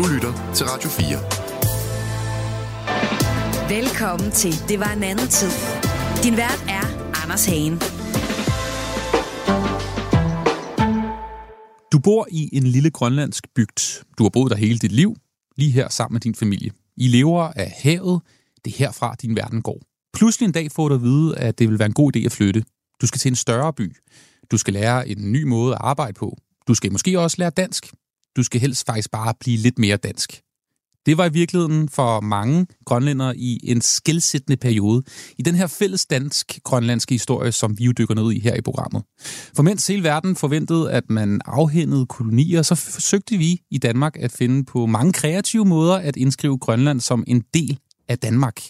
Du lytter til Radio 4. Velkommen til Det var en anden tid. Din vært er Anders Hagen. Du bor i en lille grønlandsk bygd. Du har boet der hele dit liv, lige her sammen med din familie. I lever af havet. Det er herfra, din verden går. Pludselig en dag får du at vide, at det vil være en god idé at flytte. Du skal til en større by. Du skal lære en ny måde at arbejde på. Du skal måske også lære dansk. Du skal helst faktisk bare blive lidt mere dansk. Det var i virkeligheden for mange grønlændere i en skældsættende periode i den her fælles dansk-grønlandske historie, som vi jo dykker ned i her i programmet. For mens hele verden forventede, at man afhændede kolonier, så forsøgte vi i Danmark at finde på mange kreative måder at indskrive Grønland som en del af Danmark.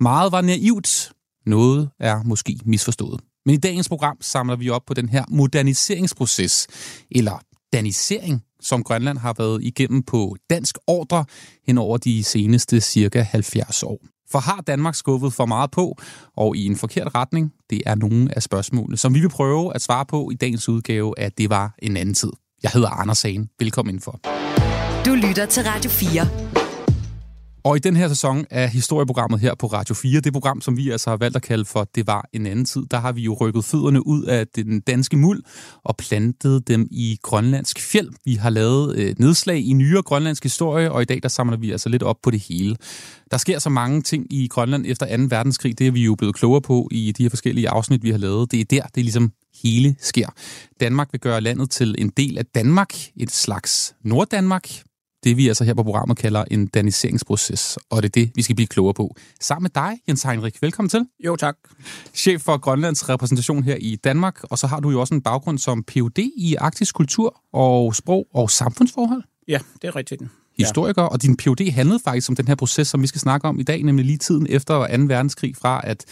Meget var naivt, noget er måske misforstået. Men i dagens program samler vi op på den her moderniseringsproces, eller danisering, som Grønland har været igennem på dansk ordre hen over de seneste cirka 70 år. For har Danmark skuffet for meget på, og i en forkert retning? Det er nogle af spørgsmålene, som vi vil prøve at svare på i dagens udgave af Det var en anden tid. Jeg hedder Anders Sagen. Velkommen indenfor. Du lytter til Radio 4. Og i den her sæson af historieprogrammet her på Radio 4, det program, som vi altså har valgt at kalde for Det var en anden tid, der har vi jo rykket fødderne ud af den danske muld og plantet dem i grønlandsk fjeld. Vi har lavet øh, nedslag i nyere grønlandsk historie, og i dag der samler vi altså lidt op på det hele. Der sker så mange ting i Grønland efter 2. verdenskrig, det er vi jo blevet klogere på i de her forskellige afsnit, vi har lavet. Det er der, det er ligesom hele sker. Danmark vil gøre landet til en del af Danmark, et slags Norddanmark, det, vi altså her på programmet kalder en daniseringsproces, og det er det, vi skal blive klogere på. Sammen med dig, Jens Heinrich. Velkommen til. Jo, tak. Chef for Grønlands repræsentation her i Danmark, og så har du jo også en baggrund som Ph.D. i arktisk kultur og sprog og samfundsforhold. Ja, det er rigtigt. Historiker, ja. og din Ph.D. handlede faktisk om den her proces, som vi skal snakke om i dag, nemlig lige tiden efter 2. verdenskrig, fra at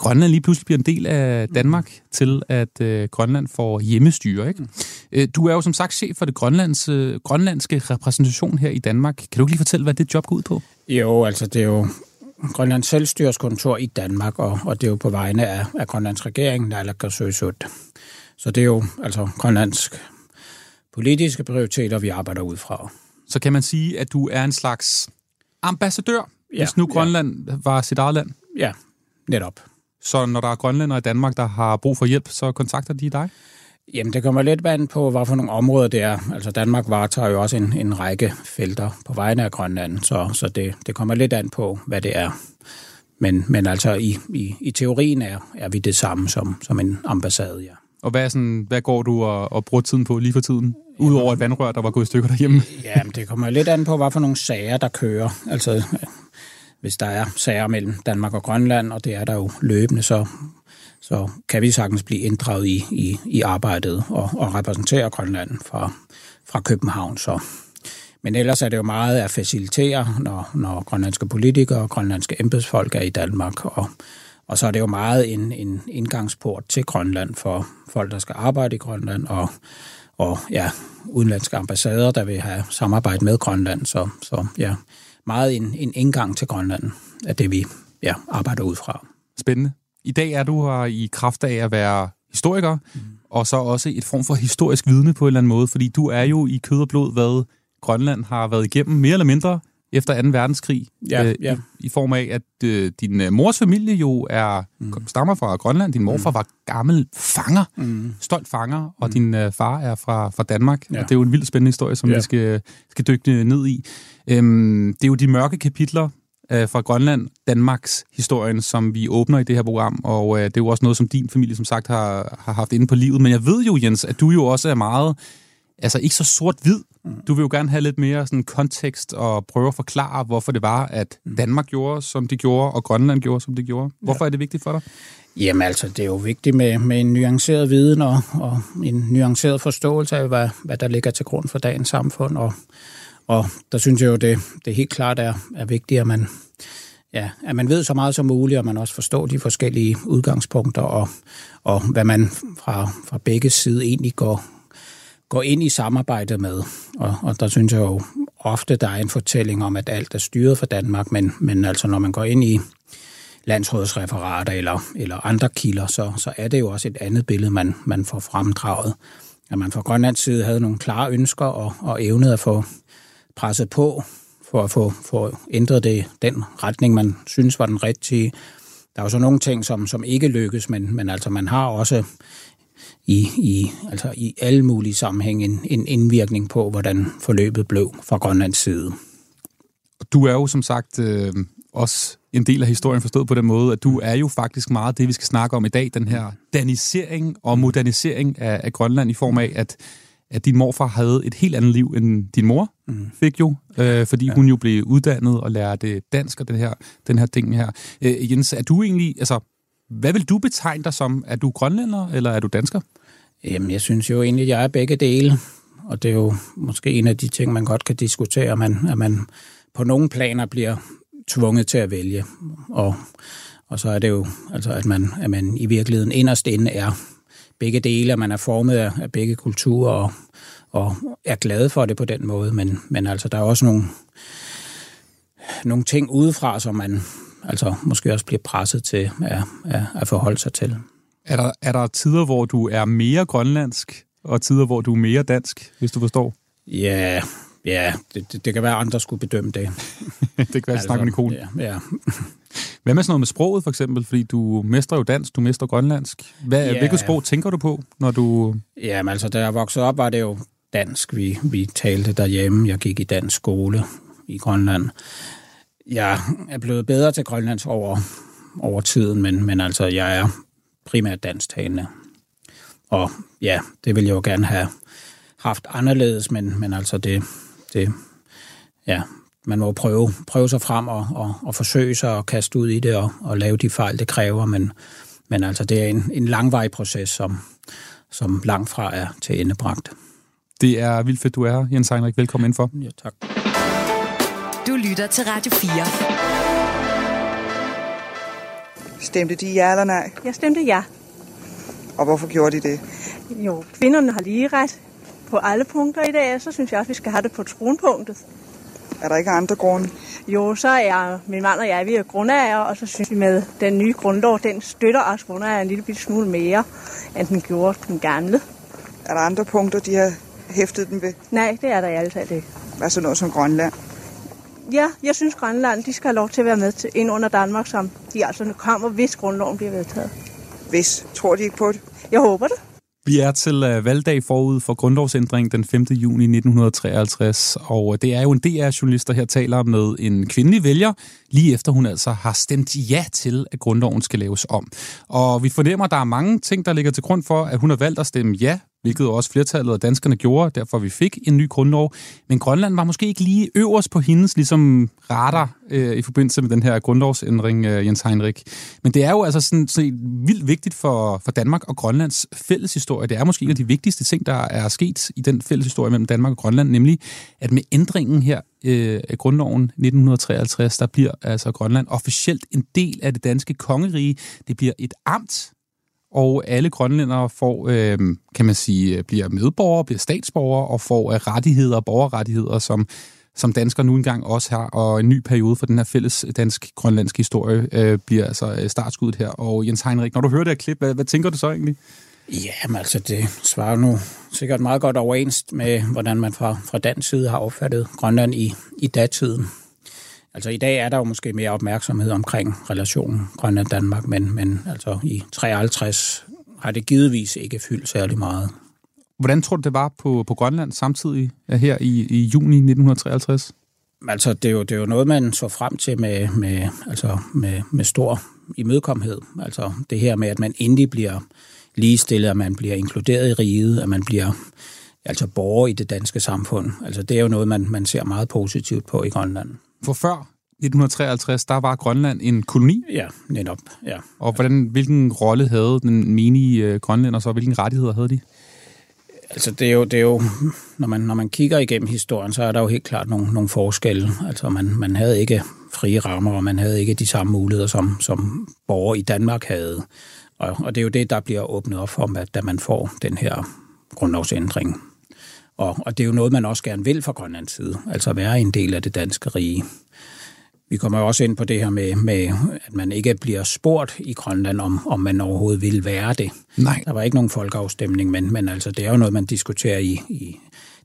Grønland lige pludselig bliver en del af Danmark, til at øh, Grønland får hjemmestyre. Ikke? Øh, du er jo som sagt chef for det grønlands, øh, grønlandske repræsentation her i Danmark. Kan du ikke lige fortælle, hvad det job går ud på? Jo, altså det er jo Grønlands selvstyreskontor i Danmark, og, og det er jo på vegne af, af Grønlands regering, Naalakkersuisut. Så det er jo altså grønlandsk politiske prioriteter, vi arbejder ud fra. Så kan man sige, at du er en slags ambassadør, ja, hvis nu Grønland ja. var sit eget land? Ja, netop. Så når der er grønlændere i Danmark, der har brug for hjælp, så kontakter de dig? Jamen, det kommer lidt vand på, hvad for nogle områder det er. Altså, Danmark varetager jo også en, en række felter på vegne af Grønland, så, så det, det kommer lidt an på, hvad det er. Men, men altså, i, i, i teorien er, er vi det samme som, som en ambassade, ja. Og hvad, er sådan, hvad går du og, og bruger tiden på lige for tiden? Udover et vandrør, der var gået i stykker derhjemme? Jamen, det kommer lidt an på, hvad for nogle sager, der kører. Altså, hvis der er sager mellem Danmark og Grønland, og det er der jo løbende, så, så kan vi sagtens blive inddraget i, i, i arbejdet og, og repræsentere Grønland fra, fra København. Så. Men ellers er det jo meget at facilitere, når, når grønlandske politikere og grønlandske embedsfolk er i Danmark, og, og så er det jo meget en, en indgangsport til Grønland for folk, der skal arbejde i Grønland, og, og ja, udenlandske ambassader, der vil have samarbejde med Grønland. Så, så ja, meget en, en indgang til Grønland, af det vi ja, arbejder ud fra. Spændende. I dag er du her i kraft af at være historiker, mm. og så også et form for historisk vidne på en eller anden måde, fordi du er jo i kød og blod, hvad Grønland har været igennem, mere eller mindre efter 2. verdenskrig, ja, øh, ja. I, i form af, at øh, din øh, mors familie jo er mm. stammer fra Grønland. Din morfar mm. var gammel fanger, mm. stolt fanger, og mm. din øh, far er fra, fra Danmark. Ja. Og det er jo en vildt spændende historie, som ja. vi skal, skal dykke ned i. Øhm, det er jo de mørke kapitler øh, fra Grønland, Danmarks historien, som vi åbner i det her program, og øh, det er jo også noget, som din familie som sagt har, har haft inde på livet. Men jeg ved jo, Jens, at du jo også er meget, altså ikke så sort-hvid. Mm. Du vil jo gerne have lidt mere sådan kontekst og prøve at forklare, hvorfor det var, at mm. Danmark gjorde, som det gjorde, og Grønland gjorde, som det gjorde. Hvorfor ja. er det vigtigt for dig? Jamen altså, det er jo vigtigt med, med en nuanceret viden og, og en nuanceret forståelse af, hvad, hvad der ligger til grund for dagens samfund, og og der synes jeg jo, det, det helt klart er, er vigtigt, at man, ja, at man ved så meget som muligt, og man også forstår de forskellige udgangspunkter, og, og hvad man fra, fra begge sider egentlig går, går ind i samarbejdet med. Og, og der synes jeg jo ofte, der er en fortælling om, at alt er styret for Danmark, men, men altså når man går ind i landsrådsreferater eller, eller andre kilder, så, så er det jo også et andet billede, man, man får fremdraget. At man fra Grønlands side havde nogle klare ønsker og, og evnede at få presset på for at få, få ændret det den retning, man synes var den rigtige. Der er jo så nogle ting, som, som ikke lykkes, men, men altså man har også i, i, altså i alle mulige sammenhæng en, en indvirkning på, hvordan forløbet blev fra Grønlands side. Du er jo som sagt øh, også en del af historien forstået på den måde, at du er jo faktisk meget det, vi skal snakke om i dag, den her danisering og modernisering af, af Grønland i form af, at, at din morfar havde et helt andet liv, end din mor mm. fik jo, øh, fordi ja. hun jo blev uddannet og lærte dansk og den her, den her ting her. Øh, Jens, er du egentlig, altså, hvad vil du betegne dig som? Er du grønlænder, eller er du dansker? Jamen, jeg synes jo egentlig, at jeg er begge dele. Og det er jo måske en af de ting, man godt kan diskutere, man, at man på nogle planer bliver tvunget til at vælge. Og, og så er det jo, altså, at, man, at man i virkeligheden inderst inde er begge dele, at man er formet af, af begge kulturer og, og er glad for det på den måde. Men, men altså, der er også nogle, nogle ting udefra, som man altså måske også bliver presset til at, at, at forholde sig til. Er der, er der tider, hvor du er mere grønlandsk, og tider, hvor du er mere dansk, hvis du forstår? Ja, ja det, det, det kan være, at andre skulle bedømme det. det kan være, at snakke med Nicole. Ja, ja. Hvad med sådan noget med sproget, for eksempel? Fordi du mestrer jo dansk, du mestrer grønlandsk. Hvad, ja. Hvilket sprog tænker du på, når du... Jamen altså, da jeg voksede op, var det jo dansk, vi, vi talte derhjemme. Jeg gik i dansk skole i Grønland. Jeg er blevet bedre til grønlandsk over, over tiden, men, men altså, jeg er primært dansktalende. Og ja, det ville jeg jo gerne have haft anderledes, men, men altså det, det, ja, man må prøve, prøve sig frem og, og, og forsøge sig og kaste ud i det og, og lave de fejl, det kræver, men, men altså det er en, en langvarig proces, som, som langt fra er til endebragt. Det er vildt fedt, du er her, Jens Heinrich. Velkommen indenfor. Ja, tak. Du lytter til Radio 4. Stemte de ja eller nej? Jeg stemte ja. Og hvorfor gjorde de det? Jo, kvinderne har lige ret på alle punkter i dag, så synes jeg også, vi skal have det på tronpunktet. Er der ikke andre grunde? Jo, så er min mand og jeg, vi er grundejere, og så synes vi med den nye grundlov, den støtter os grundejere en lille smule mere, end den gjorde den gamle. Er der andre punkter, de har hæftet dem ved? Nej, det er der i alle fald ikke. Hvad så noget som Grønland? Ja, jeg synes Grønland, de skal have lov til at være med til, ind under Danmark, som de altså kommer, hvis grundloven bliver vedtaget. Hvis? Tror de ikke på det? Jeg håber det. Vi er til uh, valgdag forud for grundlovsændring den 5. juni 1953, og øh, det er jo en DR-journalist, der her taler med en kvindelig vælger, lige efter hun altså har stemt ja til, at grundloven skal laves om. Og vi fornemmer, at der er mange ting, der ligger til grund for, at hun har valgt at stemme ja hvilket også flertallet af danskerne gjorde, derfor vi fik en ny grundlov. Men Grønland var måske ikke lige øverst på hendes ligesom, radar øh, i forbindelse med den her grundlovsændring, øh, Jens Heinrich. Men det er jo altså sådan, så vildt vigtigt for, for Danmark og Grønlands fælles historie. Det er måske en af de vigtigste ting, der er sket i den fælles historie mellem Danmark og Grønland, nemlig at med ændringen her øh, af grundloven 1953, der bliver altså Grønland officielt en del af det danske kongerige. Det bliver et amt, og alle grønlændere får, øh, kan man sige, bliver medborgere, bliver statsborgere og får øh, rettigheder, og borgerrettigheder, som, som danskere nu engang også har, og en ny periode for den her fælles dansk-grønlandske historie øh, bliver altså øh, startskuddet her. Og Jens Heinrich, når du hører det her klip, hvad, hvad tænker du så egentlig? Jamen altså, det svarer nu sikkert meget godt overens med, hvordan man fra, fra dansk side har opfattet Grønland i, i datiden. Altså i dag er der jo måske mere opmærksomhed omkring relationen Grønland-Danmark, men, men altså i 53 har det givetvis ikke fyldt særlig meget. Hvordan tror du, det var på, på Grønland samtidig her i, i juni 1953? Altså, det er, jo, det er jo noget, man så frem til med, med, altså med, med stor imødekomhed. Altså det her med, at man endelig bliver ligestillet, at man bliver inkluderet i riget, at man bliver altså borger i det danske samfund. Altså det er jo noget, man, man ser meget positivt på i Grønland. For før 1953, der var Grønland en koloni. Ja, netop. Ja. Og hvordan, hvilken rolle havde den menige øh, grønlænder så? Hvilke rettigheder havde de? Altså det er jo, det er jo når, man, når man kigger igennem historien, så er der jo helt klart nogle, nogle forskelle. Altså man, man havde ikke frie rammer, og man havde ikke de samme muligheder, som, som borgere i Danmark havde. Og, og det er jo det, der bliver åbnet op for, at, da man får den her grundlovsændring. Og, og det er jo noget, man også gerne vil fra Grønlands side, altså være en del af det danske rige. Vi kommer også ind på det her med, med, at man ikke bliver spurgt i Grønland, om, om man overhovedet vil være det. Nej. Der var ikke nogen folkeafstemning, men, men altså, det er jo noget, man diskuterer i, i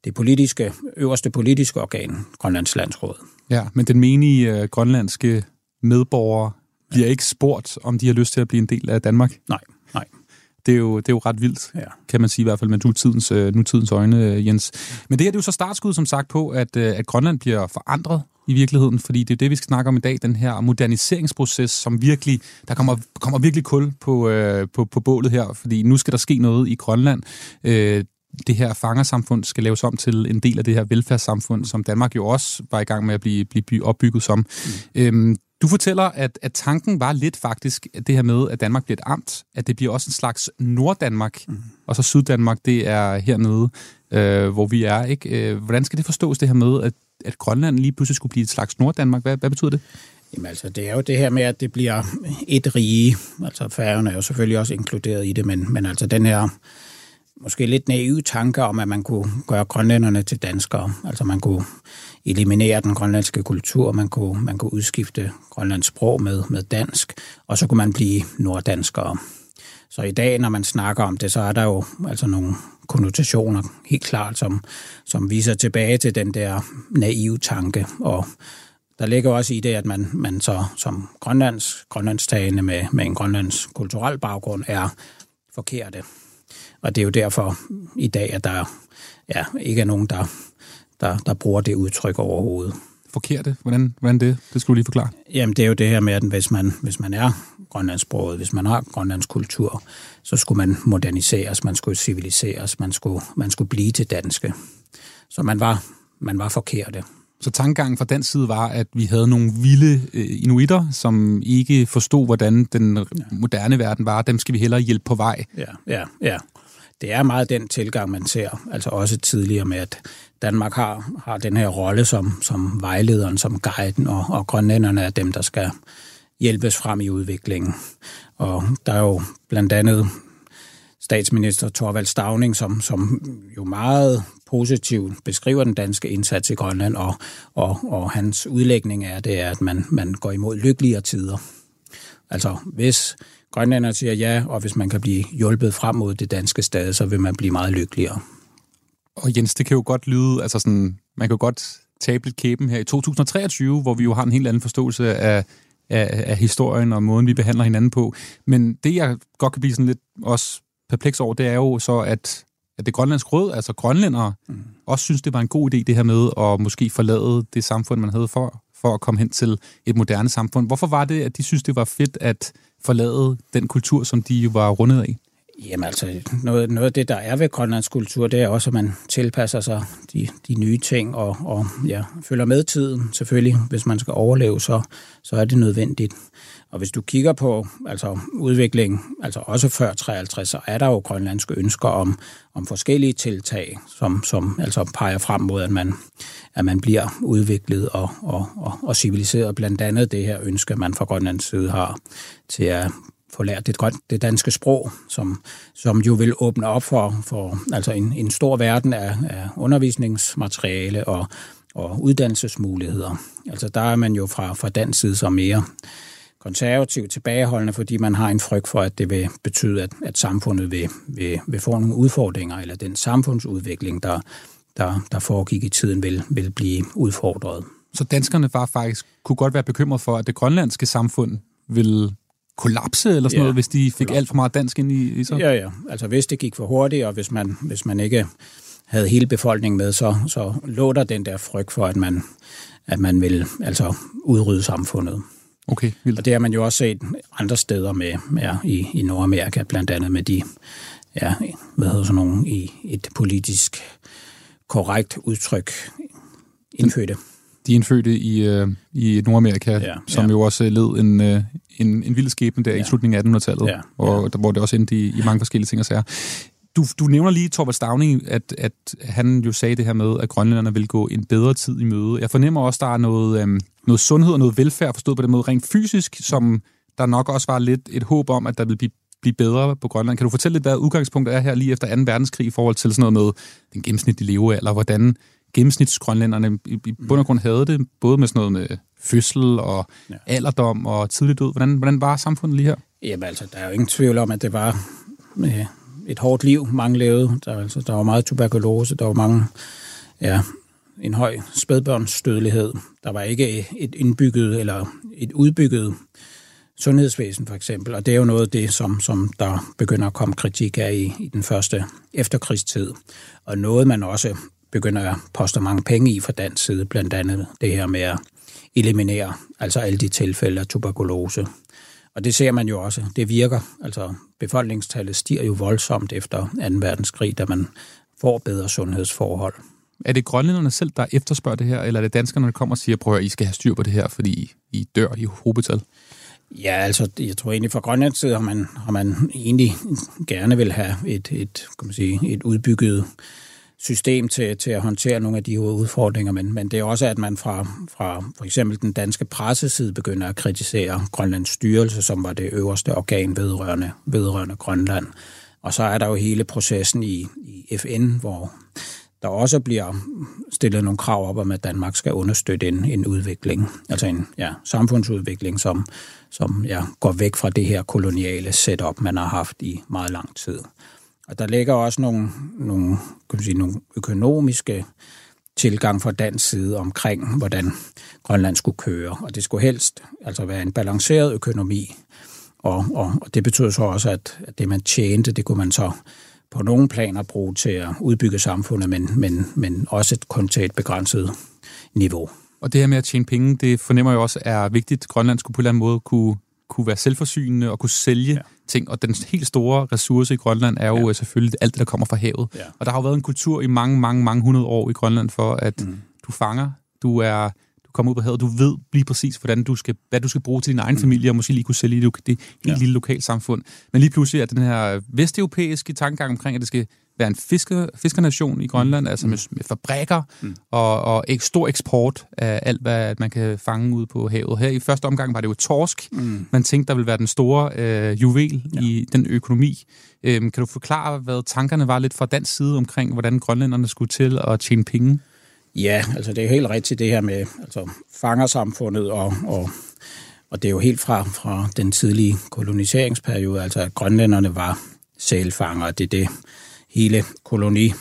det politiske, øverste politiske organ, Grønlands Landsråd. Ja, men den menige øh, grønlandske medborgere bliver ikke spurgt, om de har lyst til at blive en del af Danmark. Nej, nej. Det er jo, det er jo ret vildt, Ja. kan man sige i hvert fald med nutidens, øh, nutidens øjne, øh, Jens. Men det her det er jo så startskud, som sagt, på, at, øh, at Grønland bliver forandret i virkeligheden, fordi det er det, vi skal snakke om i dag, den her moderniseringsproces, som virkelig, der kommer, kommer virkelig kul på, øh, på, på bålet her, fordi nu skal der ske noget i Grønland. Øh, det her fangersamfund skal laves om til en del af det her velfærdssamfund, som Danmark jo også var i gang med at blive, blive by- opbygget som. Mm. Øhm, du fortæller, at, at tanken var lidt faktisk, at det her med, at Danmark bliver et amt, at det bliver også en slags Norddanmark, mm. og så Syddanmark, det er hernede, øh, hvor vi er. ikke. Øh, hvordan skal det forstås, det her med, at, at Grønland lige pludselig skulle blive et slags Norddanmark? Hvad, hvad betyder det? Jamen altså, det er jo det her med, at det bliver et rige. Altså, færgen er jo selvfølgelig også inkluderet i det, men, men altså den her måske lidt naive tanke om, at man kunne gøre grønlænderne til danskere. Altså man kunne eliminere den grønlandske kultur, man kunne, man kunne udskifte grønlands sprog med, med dansk, og så kunne man blive norddanskere. Så i dag, når man snakker om det, så er der jo altså nogle konnotationer helt klart, som, som viser tilbage til den der naive tanke. Og der ligger også i det, at man, man så som grønlands, grønlandstagende med, med en grønlands kulturel baggrund er forkerte. Og det er jo derfor i dag, at der ja, ikke er nogen, der, der, der bruger det udtryk overhovedet. Forkerte? Hvordan, hvordan det? Det skulle du lige forklare. Jamen, det er jo det her med, at hvis man, hvis man er grønlandsproget, hvis man har grønlands kultur, så skulle man moderniseres, man skulle civiliseres, man skulle, man skulle blive til danske. Så man var, man var forkerte. Så tankegangen fra den side var, at vi havde nogle vilde øh, inuitter, som ikke forstod, hvordan den moderne verden var. Dem skal vi hellere hjælpe på vej. Ja, ja, ja. Det er meget den tilgang, man ser, altså også tidligere med, at Danmark har, har den her rolle som, som vejlederen, som guiden, og, og grønlænderne er dem, der skal hjælpes frem i udviklingen. Og der er jo blandt andet statsminister Torvald Stavning, som, som jo meget positivt beskriver den danske indsats i Grønland, og, og, og hans udlægning er det, er, at man, man går imod lykkeligere tider. Altså, hvis grønlænderne siger ja, og hvis man kan blive hjulpet frem mod det danske sted, så vil man blive meget lykkeligere. Og Jens, det kan jo godt lyde, altså sådan, man kan jo godt tabe lidt kæben her i 2023, hvor vi jo har en helt anden forståelse af, af, af historien og måden, vi behandler hinanden på. Men det, jeg godt kan blive sådan lidt også perpleks over, det er jo så, at, at det grønlandske råd, altså grønlændere, mm. også synes, det var en god idé, det her med at måske forlade det samfund, man havde for, for at komme hen til et moderne samfund. Hvorfor var det, at de synes, det var fedt at forlade den kultur, som de jo var rundet af? Jamen altså, noget, noget af det, der er ved Grønlands kultur, det er også, at man tilpasser sig de, de nye ting og, og ja, følger med tiden. Selvfølgelig, hvis man skal overleve, så, så er det nødvendigt. Og hvis du kigger på altså udviklingen, altså også før 53, så er der jo grønlandske ønsker om, om forskellige tiltag, som, som altså peger frem mod, at man, at man bliver udviklet og, og, og, og civiliseret. Blandt andet det her ønske, man fra Grønlands side har til at få lært det, grønt, det danske sprog, som, som jo vil åbne op for, for altså en, en stor verden af, af undervisningsmateriale og, og uddannelsesmuligheder. Altså der er man jo fra, fra dansk side så mere konservativt tilbageholdende, fordi man har en frygt for, at det vil betyde, at, at samfundet vil, vil, vil få nogle udfordringer, eller den samfundsudvikling, der, der, der foregik i tiden, vil, vil blive udfordret. Så danskerne var faktisk, kunne godt være bekymret for, at det grønlandske samfund ville kollapse eller sådan ja, noget, hvis de fik kollapse. alt for meget dansk ind i, i sig? Ja, ja. Altså hvis det gik for hurtigt, og hvis man, hvis man ikke havde hele befolkningen med, så, så lå der den der frygt for, at man, at man ville altså udrydde samfundet. Okay, vildt. Og det har man jo også set andre steder med, ja, i, i Nordamerika, blandt andet med de, ja, hvad hedder sådan nogle, i et politisk korrekt udtryk indfødte. De indfødte i, øh, i Nordamerika, ja, som ja. jo også led en, øh, en, en vild skæbne der ja. i slutningen af 1800-tallet, ja, ja. Og, der, hvor det også endte i, i mange forskellige ting og sager. Du, du nævner lige Torvald Stavning, at, at han jo sagde det her med, at grønlænderne vil gå en bedre tid i møde. Jeg fornemmer også, at der er noget, øhm, noget sundhed og noget velfærd, forstået på den måde rent fysisk, som der nok også var lidt et håb om, at der vil blive, blive bedre på Grønland. Kan du fortælle lidt, hvad udgangspunktet er her lige efter 2. verdenskrig i forhold til sådan noget med den gennemsnitlige levealder, hvordan gennemsnitsgrønlænderne i, i bund og grund havde det, både med sådan noget med fødsel og ja. alderdom og tidlig død. Hvordan, hvordan var samfundet lige her? Jamen altså, der er jo ingen tvivl om, at det var med et hårdt liv, mange levede. Der, altså, der var meget tuberkulose, der var mange ja, en høj spædbørnsdødelighed. Der var ikke et indbygget eller et udbygget sundhedsvæsen for eksempel, og det er jo noget af det, som, som der begynder at komme kritik af i, i den første efterkrigstid, og noget man også begynder at poste mange penge i fra dansk side, blandt andet det her med at eliminere altså alle de tilfælde af tuberkulose. Og det ser man jo også, det virker. Altså befolkningstallet stiger jo voldsomt efter 2. verdenskrig, da man får bedre sundhedsforhold. Er det grønlænderne selv, der efterspørger det her, eller er det danskerne, der kommer og siger, prøv at I skal have styr på det her, fordi I dør i hovedbetal? Ja, altså, jeg tror egentlig fra Grønlands side har man, har man egentlig gerne vil have et, et, kan man sige, et udbygget system til, til at håndtere nogle af de udfordringer, men, men det er også, at man fra, fra for eksempel den danske presseside begynder at kritisere Grønlands styrelse, som var det øverste organ vedrørende, vedrørende Grønland. Og så er der jo hele processen i, i FN, hvor der også bliver stillet nogle krav op om, at Danmark skal understøtte en, en udvikling, altså en ja, samfundsudvikling, som, som ja, går væk fra det her koloniale setup, man har haft i meget lang tid. Og der ligger også nogle, nogle, kan man sige, nogle økonomiske tilgang fra dansk side omkring, hvordan Grønland skulle køre. Og det skulle helst altså være en balanceret økonomi. Og, og, og det betyder så også, at, at det man tjente, det kunne man så på nogle planer bruge til at udbygge samfundet, men, men, men også kun til et begrænset niveau. Og det her med at tjene penge, det fornemmer jeg også er vigtigt. Grønland skulle på en eller anden måde kunne, kunne være selvforsynende og kunne sælge ja. ting. Og den helt store ressource i Grønland er jo ja. Øh, selvfølgelig alt det, der kommer fra havet. Ja. Og der har jo været en kultur i mange, mange, mange hundrede år i Grønland for, at mm. du fanger, du er komme ud på havet, du ved lige præcis, hvordan du skal, hvad du skal bruge til din egen mm. familie, og måske lige kunne sælge i det, det helt ja. lille lokalsamfund. Men lige pludselig er den her vesteuropæiske tankegang omkring, at det skal være en fisker, fiskernation i Grønland, mm. altså med, med fabrikker mm. og, og ek, stor eksport af alt, hvad man kan fange ud på havet. Her i første omgang var det jo torsk. Mm. Man tænkte, der ville være den store øh, juvel ja. i den økonomi. Øhm, kan du forklare, hvad tankerne var lidt fra dansk side omkring, hvordan grønlænderne skulle til at tjene penge? Ja, altså det er helt rigtigt det her med altså, fangersamfundet, og, og, og det er jo helt fra, fra den tidlige koloniseringsperiode, altså at grønlænderne var sælfanger, det er det hele koloni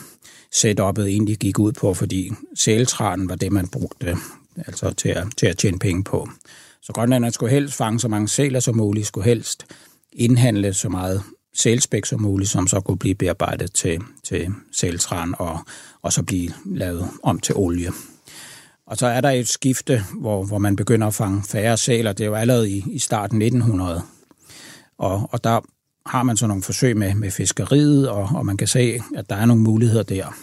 setupet egentlig gik ud på, fordi sæltranen var det, man brugte altså til at, til at tjene penge på. Så grønlænderne skulle helst fange så mange sæler som muligt, skulle helst indhandle så meget sælspæk som muligt, som så kunne blive bearbejdet til, til sæltran og, og så blive lavet om til olie. Og så er der et skifte, hvor, hvor man begynder at fange færre sæler. Det er jo allerede i, i starten 1900. Og, og der har man så nogle forsøg med, med fiskeriet, og, og man kan se, at der er nogle muligheder der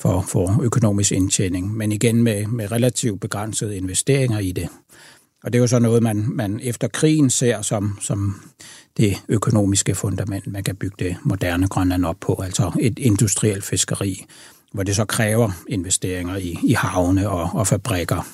for, for økonomisk indtjening. Men igen med, med relativt begrænsede investeringer i det. Og det er jo så noget, man, man efter krigen ser som, som det økonomiske fundament, man kan bygge det moderne Grønland op på, altså et industrielt fiskeri, hvor det så kræver investeringer i, i havne og, og fabrikker.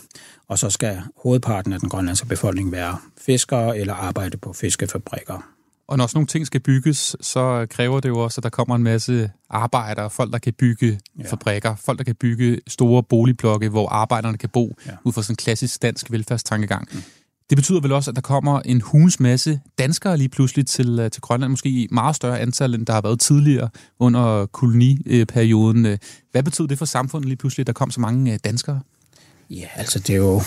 Og så skal hovedparten af den grønlandske befolkning være fiskere eller arbejde på fiskefabrikker. Og når sådan nogle ting skal bygges, så kræver det jo også, at der kommer en masse arbejdere, folk, der kan bygge ja. fabrikker, folk, der kan bygge store boligblokke, hvor arbejderne kan bo, ja. ud fra sådan en klassisk dansk velfærdstankegang. Mm. Det betyder vel også, at der kommer en hulens masse danskere lige pludselig til, øh, til Grønland, måske i meget større antal, end der har været tidligere under koloniperioden. Hvad betyder det for samfundet lige pludselig, at der kom så mange øh, danskere? Ja, altså det er jo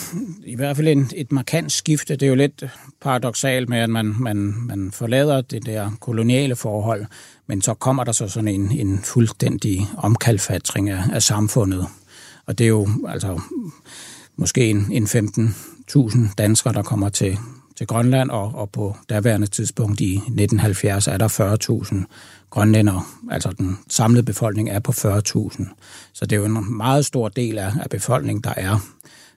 i hvert fald en, et markant skifte. Det er jo lidt paradoxalt med, at man, man, man forlader det der koloniale forhold, men så kommer der så sådan en, en fuldstændig omkalfatring af, af samfundet. Og det er jo altså måske en, en 15.000 danskere, der kommer til, til Grønland, og, og på daværende tidspunkt i 1970 er der 40.000 grønlændere, Altså den samlede befolkning er på 40.000. Så det er jo en meget stor del af, af befolkningen, der er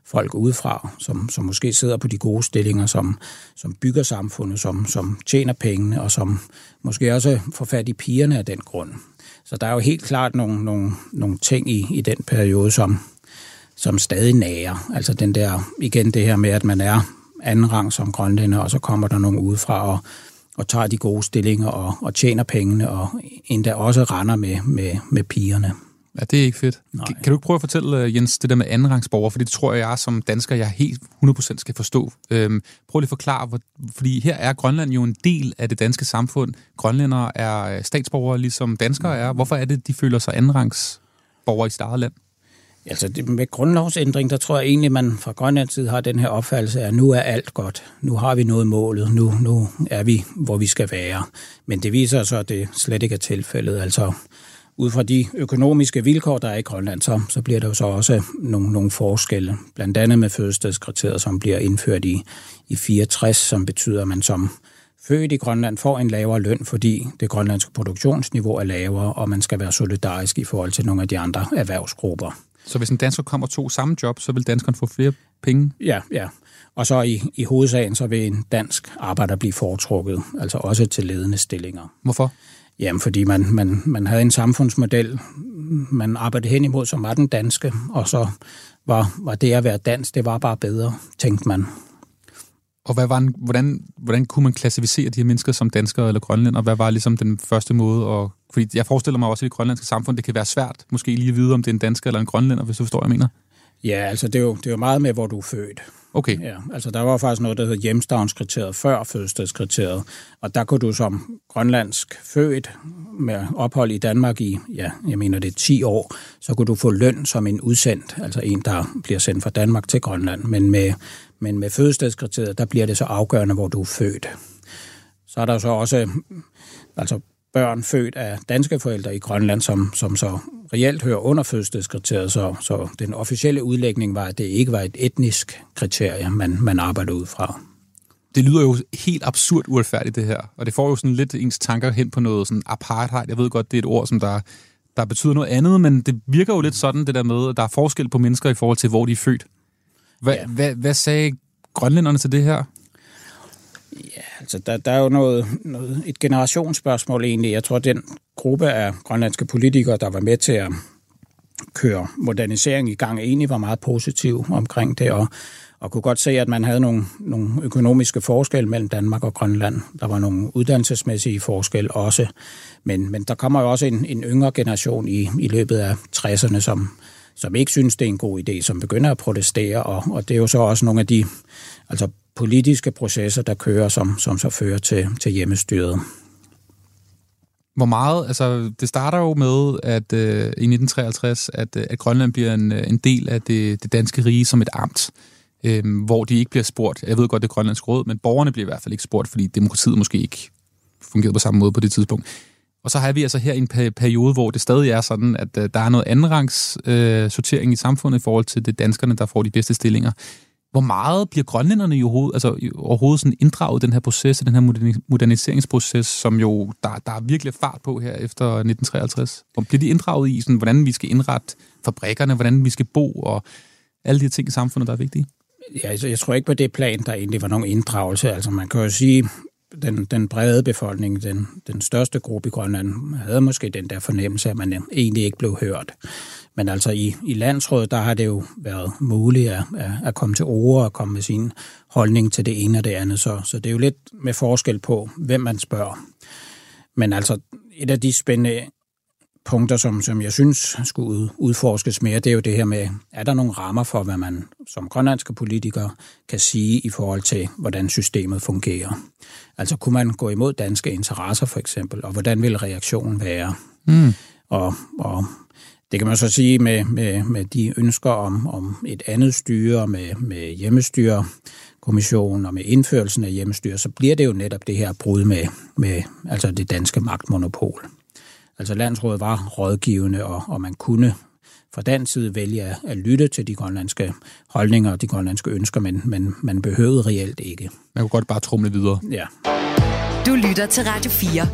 folk udefra, som, som måske sidder på de gode stillinger, som, som bygger samfundet, som, som tjener pengene, og som måske også får fat i pigerne af den grund. Så der er jo helt klart nogle, nogle, nogle ting i, i den periode, som, som stadig nærer. Altså den der, igen det her med, at man er anden rang som grønlænder, og så kommer der nogen udefra og, og tager de gode stillinger og, og tjener pengene, og endda også render med, med, med pigerne. Ja, det er ikke fedt. Nej. Kan du ikke prøve at fortælle, øh, Jens, det der med andenrangsborger? For det tror jeg, jeg som dansker, jeg helt 100% skal forstå. Øhm, prøv lige at forklare, hvor, fordi her er Grønland jo en del af det danske samfund. Grønlændere er statsborgere, ligesom danskere er. Hvorfor er det, de føler sig andenrangsborgere i sit eget land? Altså det, med grundlovsændring, der tror jeg egentlig, man fra Grønlands side har den her opfattelse af, at nu er alt godt. Nu har vi nået målet. Nu, nu er vi, hvor vi skal være. Men det viser så, at det slet ikke er tilfældet. Altså ud fra de økonomiske vilkår, der er i Grønland, så, så bliver der jo så også nogle, nogle forskelle. Blandt andet med fødselsdagskriteriet, som bliver indført i, i 64, som betyder, at man som født i Grønland får en lavere løn, fordi det grønlandske produktionsniveau er lavere, og man skal være solidarisk i forhold til nogle af de andre erhvervsgrupper. Så hvis en dansker kommer og tog samme job, så vil danskeren få flere penge? Ja, ja. Og så i, i hovedsagen, så vil en dansk arbejder blive foretrukket, altså også til ledende stillinger. Hvorfor? Jamen, fordi man, man, man havde en samfundsmodel, man arbejdede hen imod, som var den danske, og så var, var det at være dansk, det var bare bedre, tænkte man. Og hvad var en, hvordan, hvordan kunne man klassificere de her mennesker som danskere eller grønlænder? Hvad var ligesom den første måde at... Fordi jeg forestiller mig også, at i det grønlandske samfund, det kan være svært måske lige at vide, om det er en dansker eller en grønlænder, hvis du forstår, hvad jeg mener. Ja, altså det er, jo, det er jo meget med, hvor du er født. Okay. Ja, altså der var faktisk noget, der hed hjemstavnskriteriet før fødselskriteriet, og der kunne du som grønlandsk født med ophold i Danmark i, ja, jeg mener det er 10 år, så kunne du få løn som en udsendt, altså en, der bliver sendt fra Danmark til Grønland, men med, men med fødestedskriteriet, der bliver det så afgørende, hvor du er født. Så er der så også altså børn født af danske forældre i Grønland, som, som så reelt hører under fødselskriteriet, så, så den officielle udlægning var, at det ikke var et etnisk kriterie, man, man arbejdede ud fra. Det lyder jo helt absurd uretfærdigt, det her. Og det får jo sådan lidt ens tanker hen på noget sådan apartheid. Jeg ved godt, det er et ord, som der, der betyder noget andet, men det virker jo lidt sådan, det der med, at der er forskel på mennesker i forhold til, hvor de er født. Hvad, ja. hvad, hvad sagde grønlænderne til det her? Ja, altså der, der er jo noget, noget, et generationsspørgsmål egentlig. Jeg tror, den gruppe af grønlandske politikere, der var med til at køre modernisering i gang, egentlig var meget positiv omkring det, og, og kunne godt se, at man havde nogle, nogle økonomiske forskelle mellem Danmark og Grønland. Der var nogle uddannelsesmæssige forskelle også, men, men der kommer jo også en, en yngre generation i, i løbet af 60'erne, som, som ikke synes, det er en god idé, som begynder at protestere, og, og det er jo så også nogle af de altså politiske processer, der kører, som, som så fører til, til hjemmestyret. Hvor meget, altså det starter jo med, at øh, i 1953, at, øh, at Grønland bliver en, øh, en del af det, det danske rige som et amt, øh, hvor de ikke bliver spurgt. Jeg ved godt, det er Grønlands råd, men borgerne bliver i hvert fald ikke spurgt, fordi demokratiet måske ikke fungerede på samme måde på det tidspunkt. Og så har vi altså her en periode, hvor det stadig er sådan, at øh, der er noget andenrangs øh, sortering i samfundet i forhold til det danskerne, der får de bedste stillinger. Hvor meget bliver grønlænderne i overhovedet, altså, i overhovedet sådan inddraget i den her proces, den her moderniseringsproces, som jo der, der er virkelig fart på her efter 1953? Hvor bliver de inddraget i, sådan, hvordan vi skal indrette fabrikkerne, hvordan vi skal bo og alle de ting i samfundet, der er vigtige? Ja, altså, jeg tror ikke på det plan, der egentlig var nogen inddragelse. Altså man kan jo sige, den, den brede befolkning, den, den største gruppe i Grønland, havde måske den der fornemmelse, at man egentlig ikke blev hørt. Men altså i, i landsrådet, der har det jo været muligt at, at, at komme til ord og komme med sin holdning til det ene og det andet. Så, så det er jo lidt med forskel på, hvem man spørger. Men altså et af de spændende punkter, som, som jeg synes skulle udforskes mere, det er jo det her med, er der nogle rammer for, hvad man som grønlandske politikere kan sige i forhold til, hvordan systemet fungerer. Altså kunne man gå imod danske interesser for eksempel, og hvordan vil reaktionen være? Mm. Og, og det kan man så sige med, med, med de ønsker om, om et andet styre, med, med hjemmestyre, kommissionen og med indførelsen af hjemmestyre, så bliver det jo netop det her brud med, med altså det danske magtmonopol. Altså landsrådet var rådgivende, og, og man kunne fra den side vælge at, at lytte til de grønlandske holdninger og de grønlandske ønsker, men, men man behøvede reelt ikke. Man kunne godt bare trumle videre. Ja. Du lytter til Radio 4.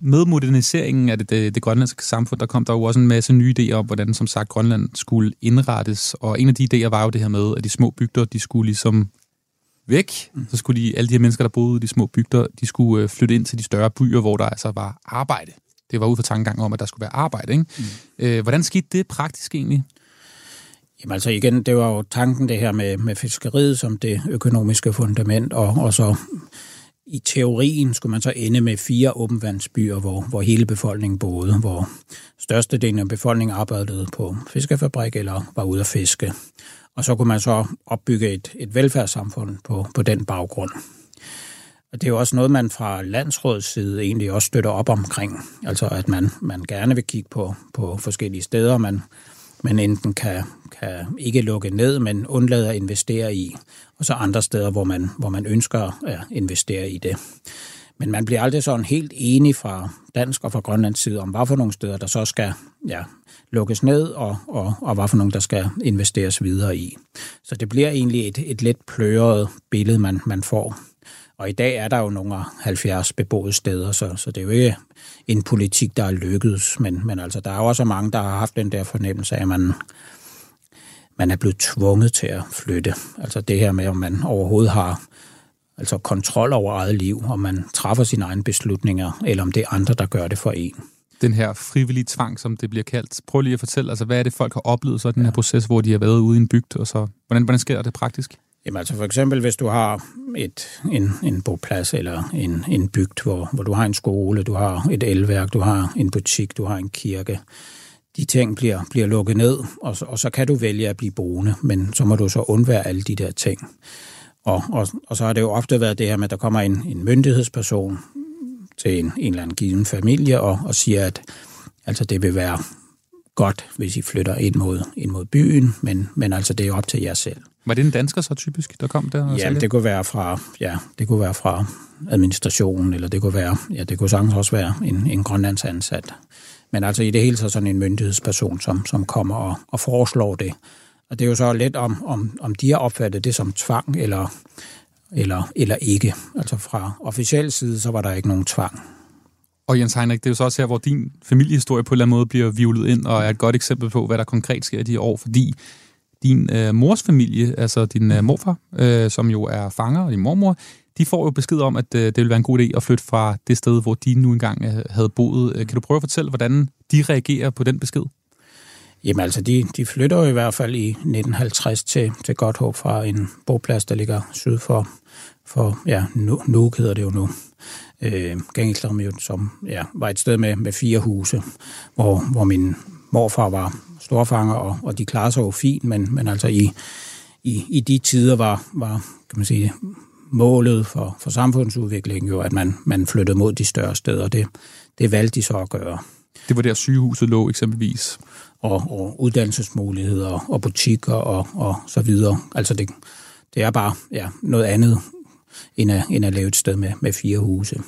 Med moderniseringen af det, det, det grønlandske samfund, der kom der jo også en masse nye idéer om, hvordan som sagt Grønland skulle indrettes. Og en af de idéer var jo det her med, at de små bygder, de skulle ligesom væk. Mm. Så skulle de, alle de her mennesker, der boede i de små bygder, de skulle øh, flytte ind til de større byer, hvor der altså var arbejde. Det var ud fra tankegang om, at der skulle være arbejde. Ikke? Mm. Øh, hvordan skete det praktisk egentlig? Jamen altså igen, det var jo tanken det her med, med fiskeriet som det økonomiske fundament, og, og så i teorien skulle man så ende med fire åbenvandsbyer, hvor, hvor hele befolkningen boede, hvor størstedelen af befolkningen arbejdede på fiskefabrik eller var ude at fiske. Og så kunne man så opbygge et, et velfærdssamfund på, på den baggrund. Og det er jo også noget, man fra landsrådets side egentlig også støtter op omkring. Altså at man, man gerne vil kigge på, på forskellige steder. Man man enten kan, kan ikke lukke ned, men undlade at investere i, og så andre steder, hvor man, hvor man ønsker at investere i det. Men man bliver aldrig sådan helt enig fra dansk og fra Grønlands side om, hvad for nogle steder, der så skal ja, lukkes ned, og, og, og hvad for nogle, der skal investeres videre i. Så det bliver egentlig et, et lidt pløret billede, man, man får. Og i dag er der jo nogle 70 beboede steder, så, så det er jo ikke en politik, der er lykkedes. Men, men altså, der er jo også mange, der har haft den der fornemmelse af, at man, man er blevet tvunget til at flytte. Altså det her med, om man overhovedet har altså kontrol over eget liv, om man træffer sine egne beslutninger, eller om det er andre, der gør det for en. Den her frivillige tvang, som det bliver kaldt. Prøv lige at fortælle, altså, hvad er det, folk har oplevet så den her proces, hvor de har været ude i en bygd, og så, hvordan, hvordan sker det praktisk? Jamen altså for eksempel, hvis du har et, en, en boplads eller en, en bygd, hvor, hvor du har en skole, du har et elværk, du har en butik, du har en kirke, de ting bliver, bliver lukket ned, og så, og så kan du vælge at blive boende, men så må du så undvære alle de der ting. Og, og, og så har det jo ofte været det her med, at der kommer en, en myndighedsperson til en, en eller anden given familie og, og siger, at altså, det vil være godt, hvis I flytter ind mod, ind mod byen, men, men altså det er op til jer selv. Var det en dansker så typisk, der kom der? Ja, det kunne være fra, ja, det kunne være fra administrationen, eller det kunne være, ja, det kunne sagtens også være en, en grønlands ansat. Men altså i det hele taget sådan en myndighedsperson, som, som kommer og, og foreslår det. Og det er jo så lidt om, om, om de har opfattet det som tvang eller, eller, eller ikke. Altså fra officiel side, så var der ikke nogen tvang. Og Jens Heinrich, det er jo så også her, hvor din familiehistorie på en eller anden måde bliver vivlet ind, og er et godt eksempel på, hvad der konkret sker i de år, fordi din øh, mors familie, altså din øh, morfar, øh, som jo er fanger, og din mormor, de får jo besked om, at øh, det ville være en god idé at flytte fra det sted, hvor de nu engang øh, havde boet. Øh, kan du prøve at fortælle, hvordan de reagerer på den besked? Jamen altså, de, de flytter jo i hvert fald i 1950 til, til Godthåb fra en boplads, der ligger syd for, for ja, nu, nu hedder det jo nu. Øh, Gængelstrøm, som ja, var et sted med, med fire huse, hvor, hvor min morfar var storfanger, og, og de klarede sig jo fint, men, men altså i, i, i de tider var, var kan man sige, målet for, for samfundsudviklingen jo, at man, man flyttede mod de større steder. Det, det valgte de så at gøre. Det var der sygehuset lå eksempelvis? Og, og uddannelsesmuligheder og butikker og, og så videre. Altså det, det er bare ja, noget andet end at, end at lave et sted med, med fire huse.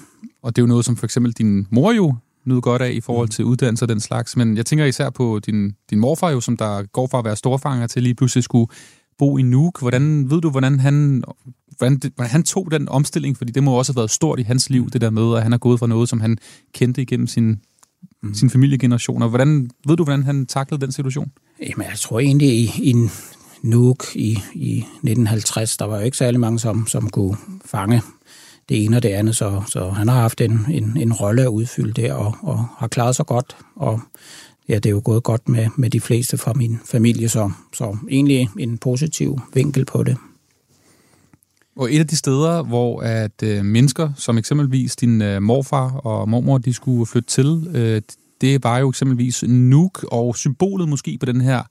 Og det er jo noget, som for eksempel din mor jo nyde godt af i forhold til uddannelse og den slags. Men jeg tænker især på din, din morfar jo, som der går fra at være storfanger til lige pludselig skulle bo i Nuuk. Hvordan ved du, hvordan han, hvordan, hvordan han tog den omstilling? Fordi det må også have været stort i hans liv, det der med, at han har gået fra noget, som han kendte igennem sin, mm. sin familiegenerationer. Hvordan, ved du, hvordan han taklede den situation? Jamen, jeg tror egentlig i, i Nuuk i, i 1950, der var jo ikke særlig mange, som, som kunne fange det ene og det andet, så, så han har haft en, en, en rolle at udfylde der, og, og har klaret sig godt, og ja, det er jo gået godt med, med de fleste fra min familie, så, så egentlig en positiv vinkel på det. Og et af de steder, hvor at øh, mennesker, som eksempelvis din øh, morfar og mormor, de skulle flytte til, øh, det var jo eksempelvis Nuuk, og symbolet måske på den her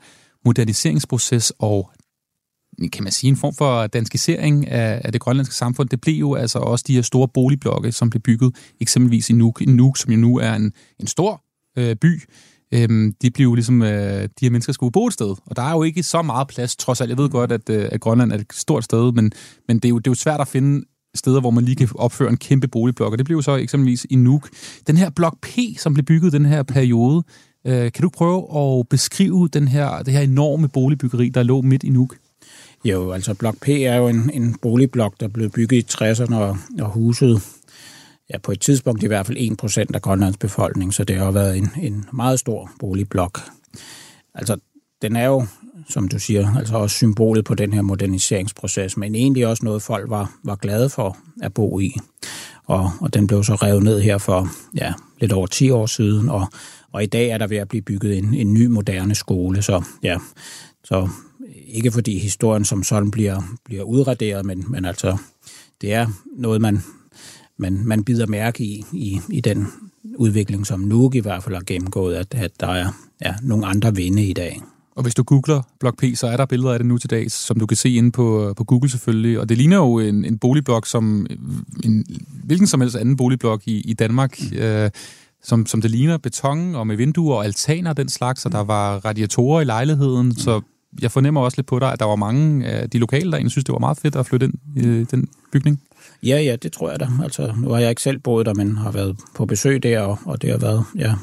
moderniseringsproces og kan man sige, en form for danskisering af, af det grønlandske samfund, det blev jo altså også de her store boligblokke, som blev bygget eksempelvis i Nuuk, i Nuuk som jo nu er en, en stor øh, by, øhm, de blev jo ligesom, øh, de her mennesker skulle bo et sted, og der er jo ikke så meget plads, trods alt. Jeg ved godt, at, øh, at Grønland er et stort sted, men, men det, er jo, det er jo svært at finde steder, hvor man lige kan opføre en kæmpe boligblok, og det blev jo så eksempelvis i Nuuk. Den her blok P, som blev bygget den her periode, øh, kan du prøve at beskrive den her, det her enorme boligbyggeri, der lå midt i Nuuk? Jo, altså Blok P er jo en, en boligblok, der blev bygget i 60'erne og, og huset ja, på et tidspunkt i hvert fald 1% af Grønlands befolkning, så det har været en, en meget stor boligblok. Altså, den er jo, som du siger, altså også symbolet på den her moderniseringsproces, men egentlig også noget, folk var, var glade for at bo i. Og, og den blev så revet ned her for ja, lidt over 10 år siden, og, og i dag er der ved at blive bygget en, en ny moderne skole, så ja, så ikke fordi historien som sådan bliver, bliver udraderet, men, men altså, det er noget, man, man, man bider mærke i, i, i den udvikling, som Nuuk i hvert fald har gennemgået, at, at der er ja, nogle andre vinde i dag. Og hvis du googler Blok P, så er der billeder af det nu til dags, som du kan se inde på, på Google selvfølgelig. Og det ligner jo en, en boligblok som en hvilken som helst anden boligblok i, i Danmark. Mm. Øh, som, som det ligner beton og med vinduer og altaner og den slags, og der var radiatorer i lejligheden, mm. så jeg fornemmer også lidt på dig, at der var mange af de lokale, der egentlig synes, det var meget fedt at flytte ind i den bygning. Ja, ja, det tror jeg da. Altså, nu har jeg ikke selv boet der, men har været på besøg der, og, og det har været ja,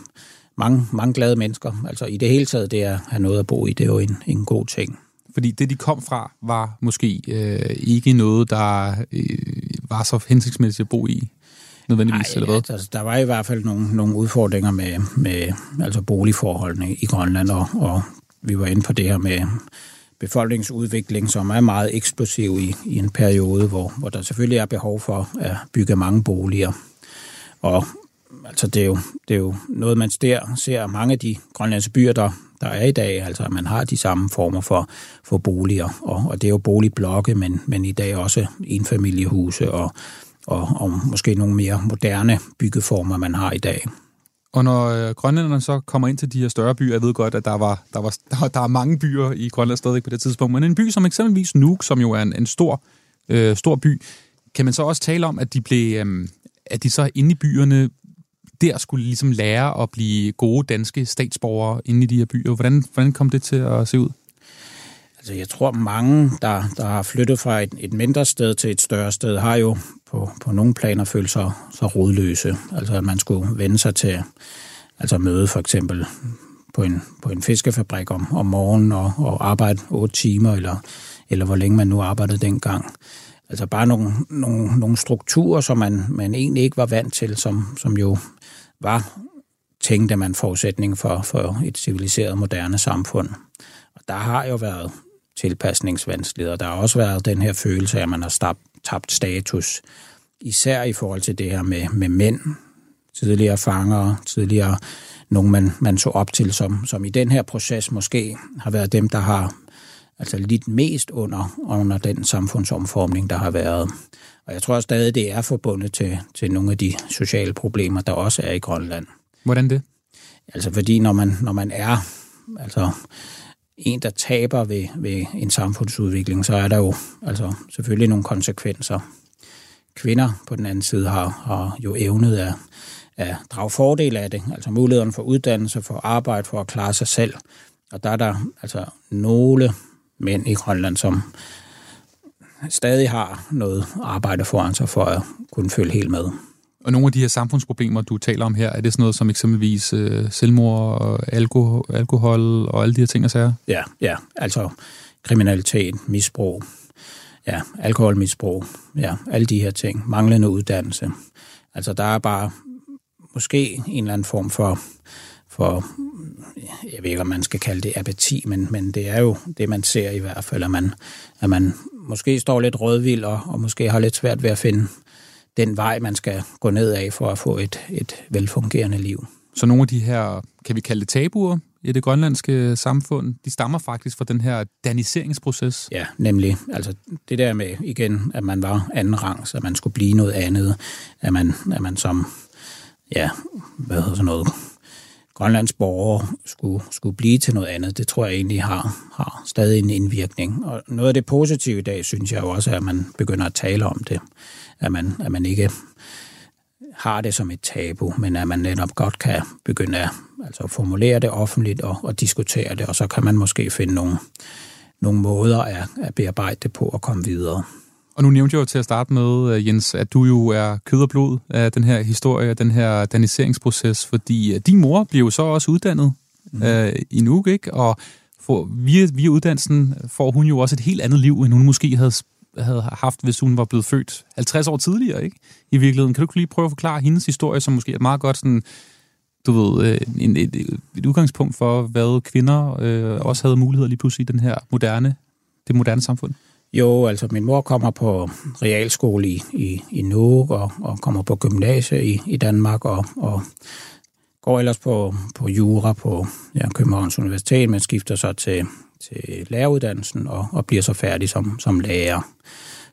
mange, mange glade mennesker. Altså i det hele taget, det at have noget at bo i, det er jo en, en god ting. Fordi det, de kom fra, var måske øh, ikke noget, der øh, var så hensigtsmæssigt at bo i nødvendigvis, Ej, eller hvad? Altså, der var i hvert fald nogle, nogle udfordringer med, med altså boligforholdene i Grønland, og, og vi var inde på det her med befolkningsudvikling, som er meget eksplosiv i, i en periode, hvor, hvor der selvfølgelig er behov for at bygge mange boliger. Og altså, det, er jo, det er jo noget, man ser, ser mange af de grønlandske byer, der, der er i dag, altså at man har de samme former for, for boliger, og, og det er jo boligblokke, men, men i dag også enfamiliehuse og, og, og måske nogle mere moderne byggeformer, man har i dag. Og når øh, grønlænderne så kommer ind til de her større byer, jeg ved godt, at der, var, der, var, der, der er mange byer i Grønland stadig på det tidspunkt, men en by som eksempelvis Nuuk, som jo er en, en stor, øh, stor by, kan man så også tale om, at de blev, øh, at de så inde i byerne der skulle ligesom lære at blive gode danske statsborgere inde i de her byer. Hvordan, hvordan kom det til at se ud? Altså, jeg tror, mange, der, der har flyttet fra et, et mindre sted til et større sted, har jo på, på nogle planer følt sig så rodløse. Altså, at man skulle vende sig til altså møde for eksempel på en, på en fiskefabrik om, om morgenen og, og arbejde otte timer, eller, eller hvor længe man nu arbejdede dengang. Altså bare nogle, nogle, nogle strukturer, som man, man egentlig ikke var vant til, som, som jo var, tænkte man, forudsætning for, for et civiliseret, moderne samfund. Og der har jo været tilpasningsvanskeligheder. Der har også været den her følelse af, at man har tabt status, især i forhold til det her med, med mænd, tidligere fangere, tidligere nogen, man, man så op til, som, som i den her proces måske har været dem, der har altså lidt mest under, under den samfundsomformning, der har været. Og jeg tror stadig, det er forbundet til, til nogle af de sociale problemer, der også er i Grønland. Hvordan det? Altså fordi når man, når man er altså, en, der taber ved, ved en samfundsudvikling, så er der jo altså, selvfølgelig nogle konsekvenser. Kvinder på den anden side har, har jo evnet at, at drage fordel af det, altså mulighederne for uddannelse, for arbejde, for at klare sig selv. Og der er der altså nogle mænd i Grønland, som stadig har noget arbejde foran sig for at kunne følge helt med. Og nogle af de her samfundsproblemer, du taler om her, er det sådan noget som eksempelvis øh, selvmord og alkohol, alkohol og alle de her ting og sager? Ja, ja, altså kriminalitet, misbrug, ja, alkoholmisbrug, ja, alle de her ting, manglende uddannelse. Altså der er bare måske en eller anden form for, for jeg ved ikke, om man skal kalde det apati, men, men det er jo det, man ser i hvert fald, at man, at man måske står lidt rødvild og, og måske har lidt svært ved at finde den vej, man skal gå ned af for at få et, et velfungerende liv. Så nogle af de her, kan vi kalde det tabuer i det grønlandske samfund, de stammer faktisk fra den her daniseringsproces? Ja, nemlig. Altså det der med igen, at man var anden rang, så man skulle blive noget andet, at man, at man som, ja, hvad hedder sådan noget, Grønlands borgere skulle, skulle blive til noget andet, det tror jeg egentlig har, har stadig en indvirkning. Og noget af det positive i dag, synes jeg jo også, er, at man begynder at tale om det. At man, at man ikke har det som et tabu, men at man netop godt kan begynde at altså formulere det offentligt og, og diskutere det, og så kan man måske finde nogle, nogle måder at, at bearbejde det på og komme videre. Og nu nævnte jeg jo til at starte med, øh, Jens, at du jo er kød og blod af den her historie, den her daniseringsproces, fordi øh, din mor blev jo så også uddannet mm. øh, i Nuuk, ikke? Og for, via, via uddannelsen får hun jo også et helt andet liv, end hun måske havde, havde haft, hvis hun var blevet født 50 år tidligere, ikke? I virkeligheden. Kan du lige prøve at forklare hendes historie, som måske er meget godt sådan, du ved, øh, en, et, et udgangspunkt for, hvad kvinder øh, også havde muligheder lige pludselig i den her moderne, det moderne samfund? Jo, altså min mor kommer på realskole i, i, i Nuuk og, og kommer på gymnasie i, i Danmark og, og går ellers på, på jura på ja, Københavns Universitet, men skifter så til, til læreruddannelsen og, og bliver så færdig som, som lærer.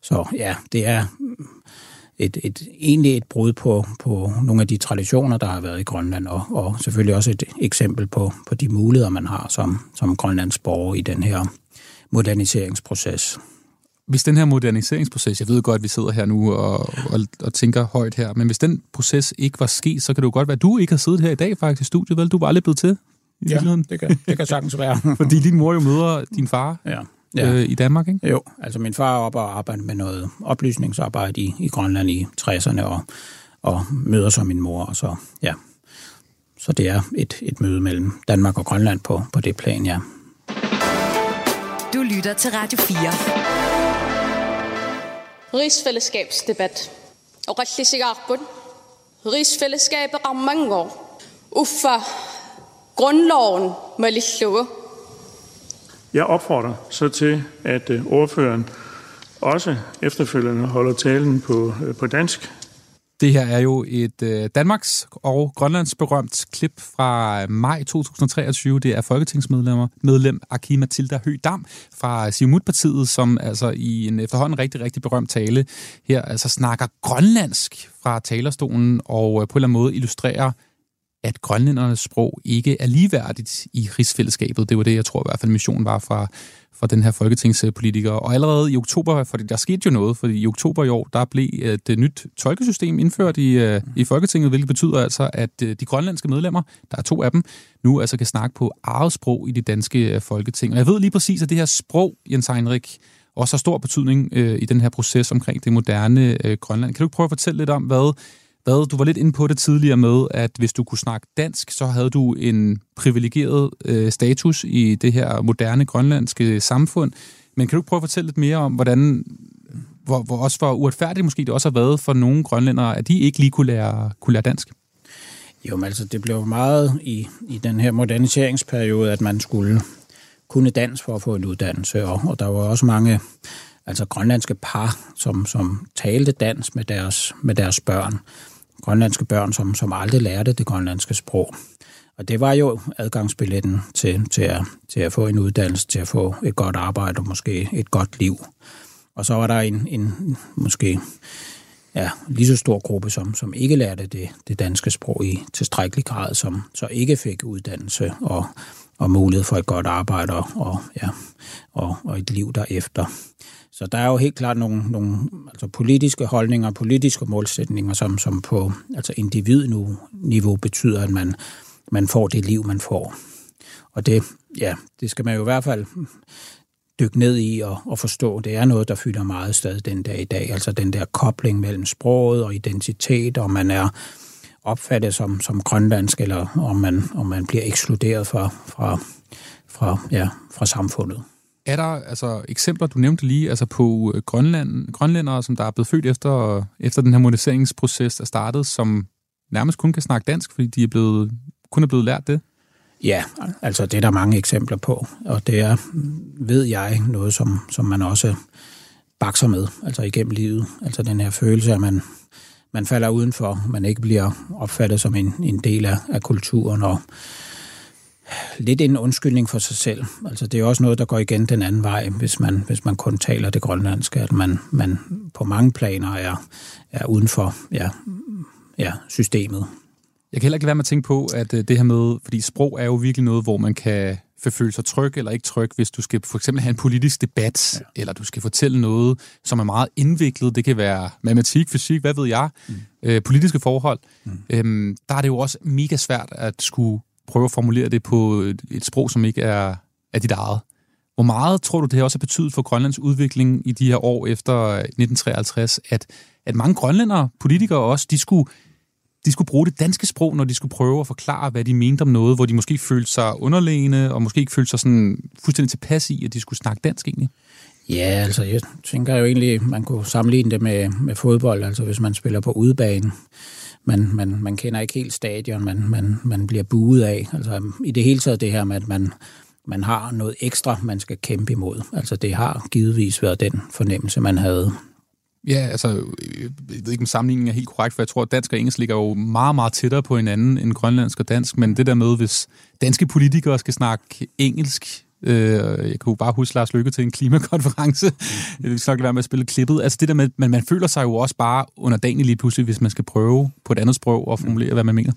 Så ja, det er et, et, egentlig et brud på, på nogle af de traditioner, der har været i Grønland, og, og selvfølgelig også et eksempel på, på de muligheder, man har som, som Grønlands borger i den her moderniseringsproces. Hvis den her moderniseringsproces, jeg ved godt, at vi sidder her nu og, og, og tænker højt her, men hvis den proces ikke var sket, så kan det jo godt være, at du ikke har siddet her i dag faktisk i studiet, vel? Du var aldrig blevet til i Ja, det kan, det kan sagtens være. Fordi din mor jo møder din far ja. ja. Ja. øh, i Danmark, ikke? Jo, altså min far er oppe og arbejder med noget oplysningsarbejde i, i Grønland i 60'erne og, og møder så min mor, og så, ja. Så det er et, et møde mellem Danmark og Grønland på, på det plan, ja. Du lytter til Radio 4. Rigsfællesskabsdebat. Og rigtig sikkert Rigsfællesskabet rammer mange år. Uffa grundloven med lidt slukke. Jeg opfordrer så til, at øh, ordføreren også efterfølgende holder talen på, øh, på dansk. Det her er jo et øh, Danmarks og Grønlands berømt klip fra øh, maj 2023. Det er folketingsmedlemmer medlem Aki Matilda Høgh-Dam fra Siumut-partiet, som altså i en efterhånden rigtig, rigtig berømt tale her altså snakker grønlandsk fra talerstolen og øh, på en eller anden måde illustrerer at grønlændernes sprog ikke er ligeværdigt i rigsfællesskabet. Det var det, jeg tror i hvert fald missionen var fra, fra den her folketingspolitiker. Og allerede i oktober, for der skete jo noget, fordi i oktober i år, der blev øh, et nyt tolkesystem indført i, øh, i Folketinget, hvilket betyder altså, at øh, de grønlandske medlemmer, der er to af dem, nu altså kan snakke på eget sprog i det danske folketing. Og jeg ved lige præcis, at det her sprog, Jens Heinrich, også har stor betydning øh, i den her proces omkring det moderne øh, Grønland. Kan du ikke prøve at fortælle lidt om, hvad hvad, du var lidt inde på det tidligere med, at hvis du kunne snakke dansk, så havde du en privilegeret øh, status i det her moderne grønlandske samfund. Men kan du prøve at fortælle lidt mere om, hvordan, hvor, hvor også for uretfærdigt måske det også har været for nogle grønlændere, at de ikke lige kunne lære, kunne lære dansk? Jo, men altså det blev meget i, i den her moderniseringsperiode, at man skulle kunne dansk for at få en uddannelse, og, og der var også mange altså grønlandske par, som, som talte dansk med deres, med deres børn. Grønlandske børn, som, som aldrig lærte det grønlandske sprog. Og det var jo adgangsbilletten til, til, at, til at få en uddannelse, til at få et godt arbejde og måske et godt liv. Og så var der en, en måske ja, lige så stor gruppe, som, som ikke lærte det, det danske sprog i tilstrækkelig grad, som så ikke fik uddannelse og, og mulighed for et godt arbejde og, og, ja, og, og et liv derefter. Så der er jo helt klart nogle, nogle altså politiske holdninger, politiske målsætninger, som, som på altså individniveau betyder, at man, man får det liv, man får. Og det, ja, det skal man jo i hvert fald dykke ned i og, og forstå. Det er noget, der fylder meget stadig den dag i dag. Altså den der kobling mellem sproget og identitet, og man er opfattet som, som grønlandsk, eller om man, om man bliver ekskluderet fra, fra, fra, ja, fra samfundet. Er der altså eksempler, du nævnte lige, altså på øh, Grønland, grønlændere, som der er blevet født efter, efter den her moderniseringsproces er startet, som nærmest kun kan snakke dansk, fordi de er blevet, kun er blevet lært det? Ja, altså det er der mange eksempler på, og det er, ved jeg, noget, som, som man også bakser med, altså igennem livet. Altså den her følelse, at man, man falder udenfor, man ikke bliver opfattet som en, en del af, af kulturen, og lidt en undskyldning for sig selv. Altså det er også noget, der går igen den anden vej, hvis man, hvis man kun taler det grønlandske, at man, man på mange planer er, er uden for ja, ja, systemet. Jeg kan heller ikke være med at tænke på, at det her med, fordi sprog er jo virkelig noget, hvor man kan føle sig tryg eller ikke tryg, hvis du skal for eksempel have en politisk debat, ja. eller du skal fortælle noget, som er meget indviklet. Det kan være matematik, fysik, hvad ved jeg, mm. øh, politiske forhold. Mm. Øhm, der er det jo også mega svært at skulle prøve at formulere det på et, et sprog, som ikke er, er dit eget. Hvor meget tror du, det har også betydet for Grønlands udvikling i de her år efter 1953, at, at mange grønlændere, politikere også, de skulle de skulle bruge det danske sprog, når de skulle prøve at forklare, hvad de mente om noget, hvor de måske følte sig underlegne, og måske ikke følte sig sådan fuldstændig tilpas i, at de skulle snakke dansk egentlig? Ja, altså jeg tænker jo egentlig, man kunne sammenligne det med, med fodbold, altså hvis man spiller på udebane. Man, man, man kender ikke helt stadion, man, man, man bliver buet af. Altså i det hele taget det her med, at man, man har noget ekstra, man skal kæmpe imod. Altså det har givetvis været den fornemmelse, man havde Ja, altså, jeg ved ikke, om sammenligningen er helt korrekt, for jeg tror, at dansk og engelsk ligger jo meget, meget tættere på hinanden end grønlandsk og dansk, men det der med, hvis danske politikere skal snakke engelsk Øh, jeg kunne bare huske Lars Lykke til en klimakonference. det skal nok være med at spille klippet. Altså det der med, men man føler sig jo også bare under dagen lige pludselig, hvis man skal prøve på et andet sprog og formulere, hvad man mener.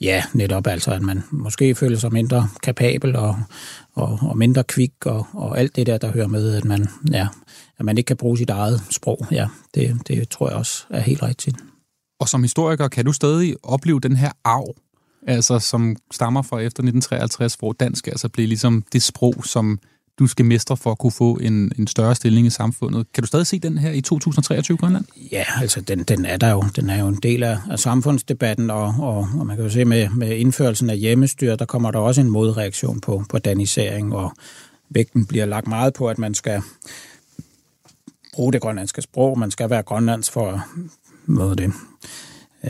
Ja, netop altså, at man måske føler sig mindre kapabel og, og, og mindre kvik og, og alt det der, der hører med, at man, ja, at man ikke kan bruge sit eget sprog. Ja, det, det tror jeg også er helt rigtigt. Og som historiker, kan du stadig opleve den her arv, altså som stammer fra efter 1953, hvor dansk altså blev ligesom det sprog, som du skal mestre for at kunne få en, en større stilling i samfundet. Kan du stadig se den her i 2023 Grønland? Ja, altså den, den er der jo. Den er jo en del af, af samfundsdebatten, og, og, og man kan jo se med, med indførelsen af hjemmestyr, der kommer der også en modreaktion på, på danisering, og vægten bliver lagt meget på, at man skal bruge det grønlandske sprog, man skal være grønlands for at måde det,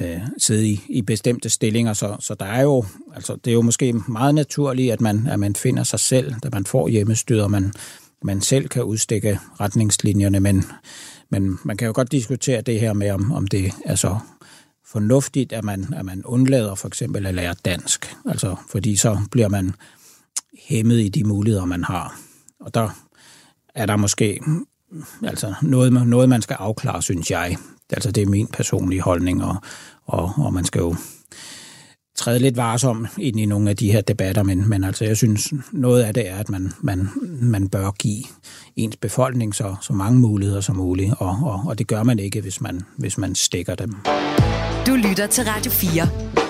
øh, sidde i, i bestemte stillinger, så, så der er jo, altså det er jo måske meget naturligt, at man, at man finder sig selv, da man får hjemmestyret, og man, man selv kan udstikke retningslinjerne, men, men man kan jo godt diskutere det her med, om, om det er så fornuftigt, at man, at man undlader for eksempel at lære dansk, altså fordi så bliver man hæmmet i de muligheder, man har. Og der er der måske altså noget, noget, man skal afklare, synes jeg. Altså det er min personlige holdning, og, og, og man skal jo træde lidt varsom ind i nogle af de her debatter, men, men altså jeg synes, noget af det er, at man, man, man bør give ens befolkning så, så mange muligheder som muligt, og, og, og det gør man ikke, hvis man, hvis man stikker dem. Du lytter til Radio 4.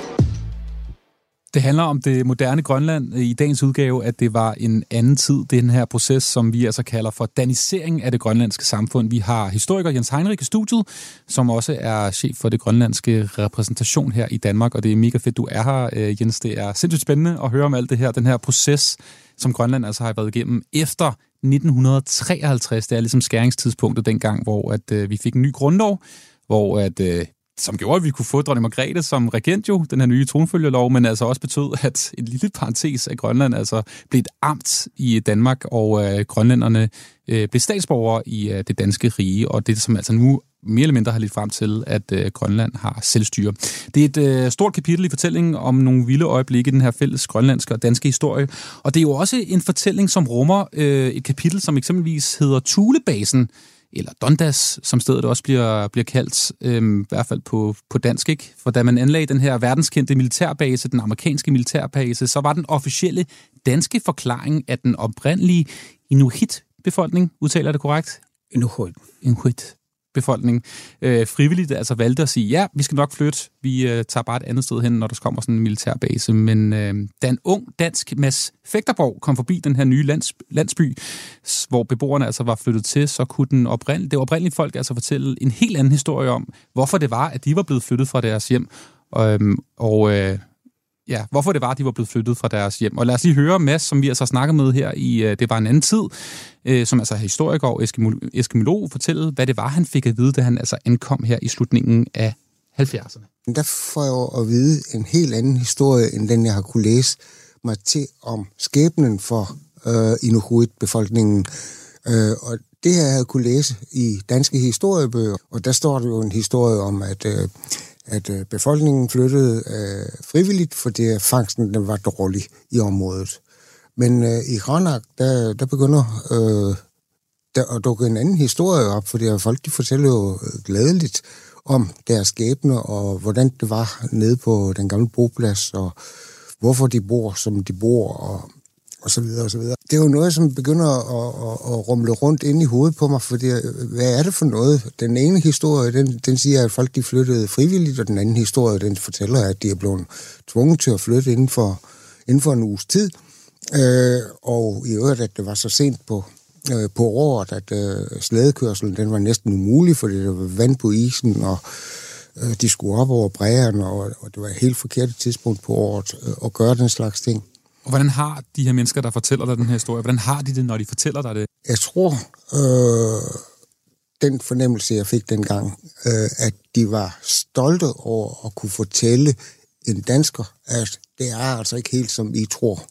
Det handler om det moderne Grønland i dagens udgave, at det var en anden tid, den her proces, som vi altså kalder for danisering af det grønlandske samfund. Vi har historiker Jens Heinrich i studiet, som også er chef for det grønlandske repræsentation her i Danmark, og det er mega fedt, du er her, øh, Jens. Det er sindssygt spændende at høre om alt det her, den her proces, som Grønland altså har været igennem efter 1953. Det er ligesom skæringstidspunktet dengang, hvor at, øh, vi fik en ny grundlov, hvor at øh, som gjorde, at vi kunne få dronning Margrethe som regent jo, den her nye tronfølgelov, men altså også betød, at en lille parentes af Grønland altså blev et amt i Danmark, og øh, grønlænderne øh, blev statsborgere i øh, det danske rige, og det som altså nu mere eller mindre har lidt frem til, at øh, Grønland har selvstyre. Det er et øh, stort kapitel i fortællingen om nogle vilde øjeblikke i den her fælles grønlandske og danske historie. Og det er jo også en fortælling, som rummer øh, et kapitel, som eksempelvis hedder Tulebasen, eller Dondas, som stedet også bliver, bliver kaldt, øhm, i hvert fald på, på dansk, ikke? For da man anlagde den her verdenskendte militærbase, den amerikanske militærbase, så var den officielle danske forklaring af den oprindelige Inuit-befolkning, udtaler det korrekt? Inuit. Inuit befolkning øh, frivilligt altså valgte at sige, ja, vi skal nok flytte, vi øh, tager bare et andet sted hen, når der kommer sådan en militærbase. Men øh, da en ung dansk Mads Fægterborg kom forbi den her nye lands, landsby, hvor beboerne altså var flyttet til, så kunne den oprindelige, det oprindelige folk altså fortælle en helt anden historie om, hvorfor det var, at de var blevet flyttet fra deres hjem. Øh, og øh, ja, hvorfor det var, at de var blevet flyttet fra deres hjem. Og lad os lige høre Mads, som vi altså har snakket med her i øh, Det var en anden tid, øh, som altså er historiker og eskimolog, fortælle, hvad det var, han fik at vide, da han altså ankom her i slutningen af 70'erne. Der får jeg at vide en helt anden historie, end den jeg har kunne læse mig til om skæbnen for øh, Inuit-befolkningen. Øh, og det her jeg havde kunne læse i danske historiebøger, og der står der jo en historie om, at øh, at øh, befolkningen flyttede øh, frivilligt, fordi fangsten den var dårlig i området. Men øh, i Granak, der, der begynder øh, der at dukke en anden historie op, fordi folk de fortæller jo øh, glædeligt om deres skæbne, og hvordan det var nede på den gamle boplads, og hvorfor de bor, som de bor, og og så videre og så videre. Det er jo noget, som begynder at, at, at rumle rundt ind i hovedet på mig, fordi hvad er det for noget? Den ene historie, den, den siger, at folk de flyttede frivilligt, og den anden historie, den fortæller, at de er blevet tvunget til at flytte inden for, inden for en uges tid. Øh, og i øvrigt, at det var så sent på, øh, på året, at øh, slædekørselen den var næsten umulig, fordi der var vand på isen, og øh, de skulle op over bræerne, og, og det var et helt forkert tidspunkt på året øh, at gøre den slags ting. Og hvordan har de her mennesker, der fortæller dig den her historie, hvordan har de det, når de fortæller dig det? Jeg tror, øh, den fornemmelse, jeg fik dengang, øh, at de var stolte over at kunne fortælle en dansker, at det er altså ikke helt, som I tror.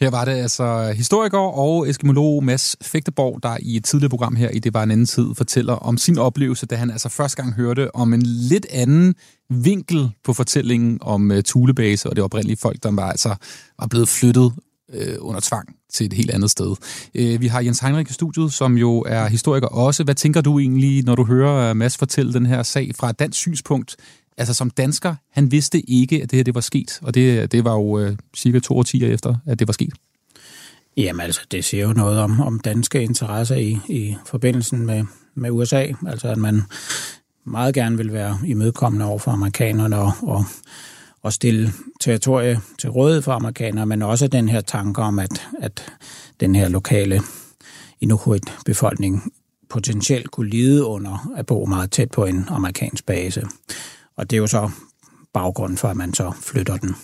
Her var det altså historiker og eskimolog Mads Fægteborg, der i et tidligere program her i Det var en anden tid fortæller om sin oplevelse, da han altså første gang hørte om en lidt anden vinkel på fortællingen om øh, uh, Tulebase og det oprindelige folk, der var altså var blevet flyttet øh, under tvang til et helt andet sted. Øh, vi har Jens Heinrich i studiet, som jo er historiker også. Hvad tænker du egentlig, når du hører øh, Mads fortælle den her sag fra et dansk synspunkt? Altså som dansker, han vidste ikke, at det her det var sket, og det, det var jo øh, cirka to årtier efter, at det var sket. Jamen altså, det siger jo noget om, om danske interesser i, i forbindelsen med, med USA. Altså at man meget gerne vil være imødekommende over for amerikanerne og, og, og stille territorie til rådighed for amerikanere, men også den her tanke om, at, at den her lokale Inuit-befolkning potentielt kunne lide under at bo meget tæt på en amerikansk base. Og det er jo så baggrunden for, at man så flytter den.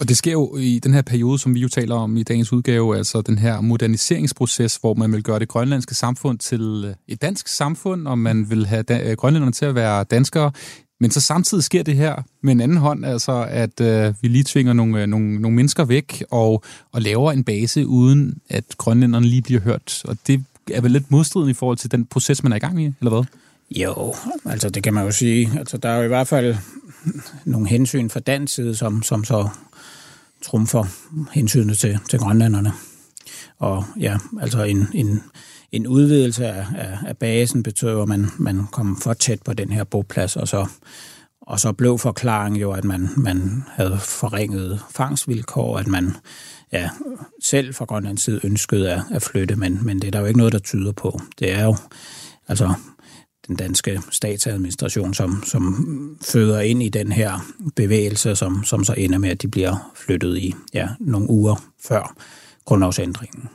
Og det sker jo i den her periode, som vi jo taler om i dagens udgave, altså den her moderniseringsproces, hvor man vil gøre det grønlandske samfund til øh, et dansk samfund, og man vil have da- øh, grønlænderne til at være danskere. Men så samtidig sker det her med en anden hånd, altså at øh, vi lige tvinger nogle, øh, nogle, nogle mennesker væk og, og laver en base, uden at grønlænderne lige bliver hørt. Og det er vel lidt modstridende i forhold til den proces, man er i gang i, eller hvad? Jo, altså det kan man jo sige. Altså der er jo i hvert fald nogle hensyn fra dansk side, som, som så trumfer hensynet til, til grønlanderne. Og ja, altså en, en, en udvidelse af, af, af basen betød at man, man kom for tæt på den her boplads, og så, og så blev forklaringen jo, at man, man havde forringet fangstvilkår, at man ja, selv fra Grønlands side ønskede at, at flytte, men, men det er der jo ikke noget, der tyder på. Det er jo, altså den danske statsadministration, som, som føder ind i den her bevægelse, som, som så ender med, at de bliver flyttet i ja, nogle uger før grundlovsændringen.